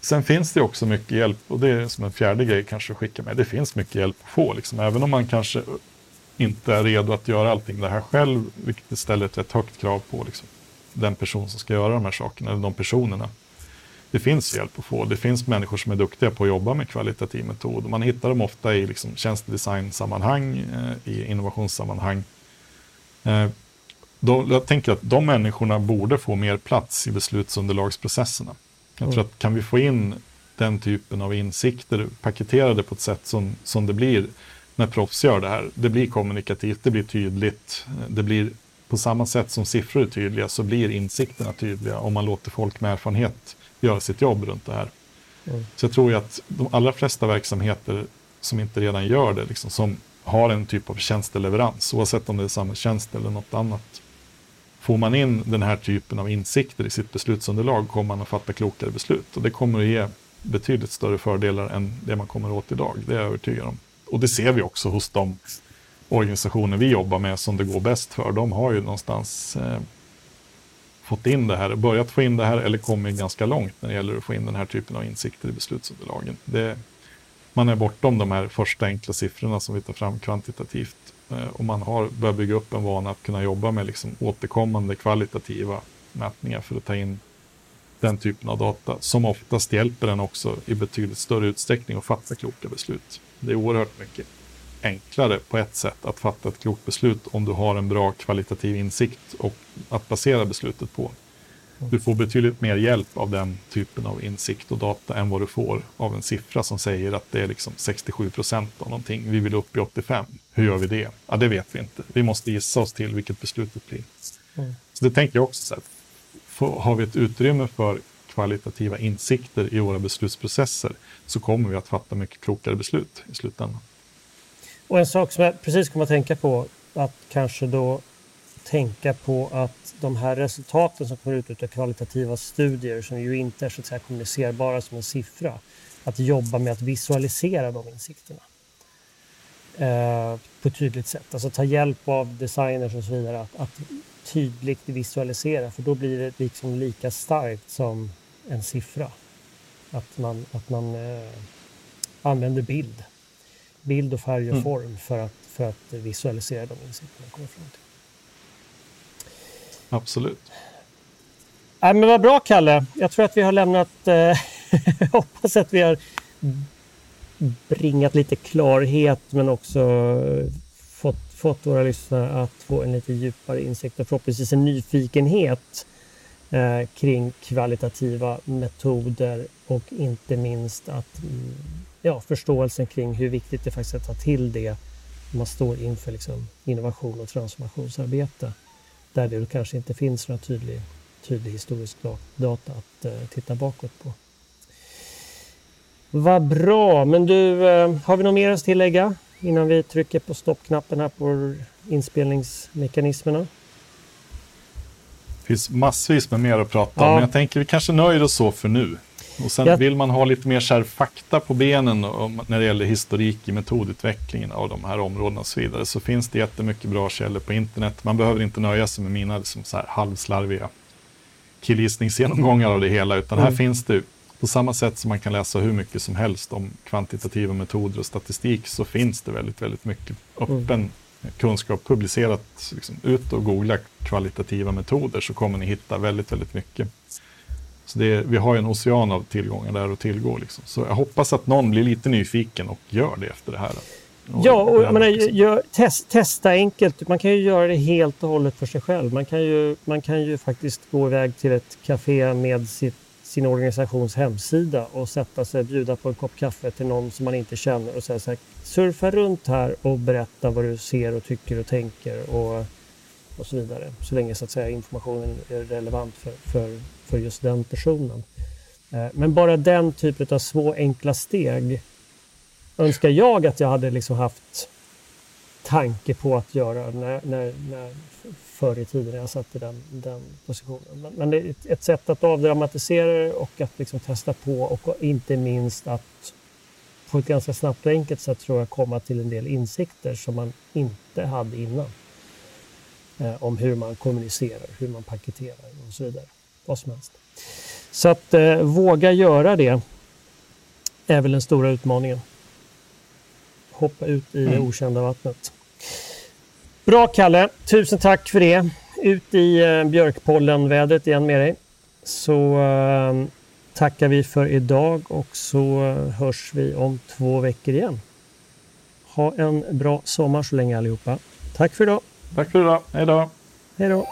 Sen finns det också mycket hjälp och det är som en fjärde grej kanske att skicka med. Det finns mycket hjälp att få, liksom. även om man kanske inte är redo att göra allting det här själv, vilket ställer ett rätt högt krav på liksom, den person som ska göra de här sakerna, eller de personerna det finns hjälp att få. Det finns människor som är duktiga på att jobba med kvalitativ metod. Man hittar dem ofta i liksom tjänstedesign-sammanhang, eh, i innovationssammanhang. Eh, då, jag tänker att de människorna borde få mer plats i beslutsunderlagsprocesserna. Jag tror mm. att kan vi få in den typen av insikter paketerade på ett sätt som, som det blir när proffs gör det här. Det blir kommunikativt, det blir tydligt, det blir på samma sätt som siffror är tydliga så blir insikterna tydliga om man låter folk med erfarenhet göra sitt jobb runt det här. Mm. Så jag tror ju att de allra flesta verksamheter som inte redan gör det, liksom, som har en typ av tjänsteleverans, oavsett om det är samhällstjänst eller något annat. Får man in den här typen av insikter i sitt beslutsunderlag kommer man att fatta klokare beslut. Och det kommer att ge betydligt större fördelar än det man kommer åt idag. Det är jag övertygad om. Och det ser vi också hos de organisationer vi jobbar med som det går bäst för. De har ju någonstans eh, fått in det här, börjat få in det här eller kommit ganska långt när det gäller att få in den här typen av insikter i beslutsunderlagen. Det, man är bortom de här första enkla siffrorna som vi tar fram kvantitativt eh, och man har börjat bygga upp en vana att kunna jobba med liksom återkommande kvalitativa mätningar för att ta in den typen av data som oftast hjälper en också i betydligt större utsträckning att fatta kloka beslut. Det är oerhört mycket enklare på ett sätt att fatta ett klokt beslut om du har en bra kvalitativ insikt och att basera beslutet på. Du får betydligt mer hjälp av den typen av insikt och data än vad du får av en siffra som säger att det är liksom 67 procent av någonting. Vi vill upp i 85. Hur gör vi det? Ja, det vet vi inte. Vi måste gissa oss till vilket beslut det blir. Mm. Så det tänker jag också så här har vi ett utrymme för kvalitativa insikter i våra beslutsprocesser så kommer vi att fatta mycket klokare beslut i slutändan. Och en sak som jag precis kommer att tänka på, att kanske då tänka på att de här resultaten som kommer ut av kvalitativa studier som ju inte är så att säga kommunicerbara som en siffra, att jobba med att visualisera de insikterna eh, på ett tydligt sätt. Alltså ta hjälp av designers och så vidare att, att tydligt visualisera för då blir det liksom lika starkt som en siffra. Att man, att man eh, använder bild bild och färg och mm. form för att, för att visualisera de insikter man kommer fram till. Absolut. Nej, men vad bra, Kalle. Jag tror att vi har lämnat... Eh, hoppas att vi har bringat lite klarhet men också fått, våra lyssnare att få en lite djupare insikt och förhoppningsvis en nyfikenhet eh, kring kvalitativa metoder och inte minst att mm, ja, förståelsen kring hur viktigt det faktiskt är att ta till det när man står inför liksom, innovation och transformationsarbete där det kanske inte finns några tydlig, tydlig historisk data att eh, titta bakåt på. Vad bra, men du, eh, har vi något mer att tillägga innan vi trycker på stoppknappen här på inspelningsmekanismerna? finns massvis med mer att prata om, Ja. men jag tänker vi kanske nöjer oss så för nu. Och sen Jag- vill man ha lite mer så här fakta på benen om, när det gäller historik i metodutvecklingen av de här områdena och så vidare, så finns det jättemycket bra källor på internet. Man behöver inte nöja sig med mina liksom, så här halvslarviga killgissningsgenomgångar av det hela, utan här Mm. finns det på samma sätt som man kan läsa hur mycket som helst om kvantitativa metoder och statistik, så finns det väldigt, väldigt mycket öppen kunskap publicerat. Liksom, ut och googla kvalitativa metoder så kommer ni hitta väldigt, väldigt mycket. Så det vi har ju en ocean av tillgångar där att tillgå. Liksom. Så jag hoppas att någon blir lite nyfiken och gör det efter det här. Ja, och jag menar, gör, test, testa enkelt. Man kan ju göra det helt och hållet för sig själv. Man kan ju, man kan ju faktiskt gå iväg till ett café med sitt, sin organisations hemsida och sätta sig och bjuda på en kopp kaffe till någon som man inte känner och säga så här, surfa runt här och berätta vad du ser och tycker och tänker och, och så vidare. Så länge så att säga informationen är relevant för, för, för just den personen. Eh, men bara den typen av små enkla steg önskar jag att jag hade liksom haft tanke på att göra när, när, när förr i tiden när jag satt i den, den positionen. Men, men det är ett, sätt att avdramatisera det och att liksom testa på och inte minst att på ett ganska snabbt och enkelt sätt tror jag komma till en del insikter som man inte hade innan. Eh, om hur man kommunicerar, hur man paketerar och så vidare. Vad som helst. Så att eh, våga göra det är väl den stora utmaningen hoppa ut i det Mm. okända vattnet. Bra Kalle, tusen tack för det. Ut i eh, björkpollenvädret igen med dig. Så eh, tackar vi för idag och så eh, hörs vi om två veckor igen. Ha en bra sommar så länge allihopa. Tack för idag. Tack för idag. Hej då. Hej då.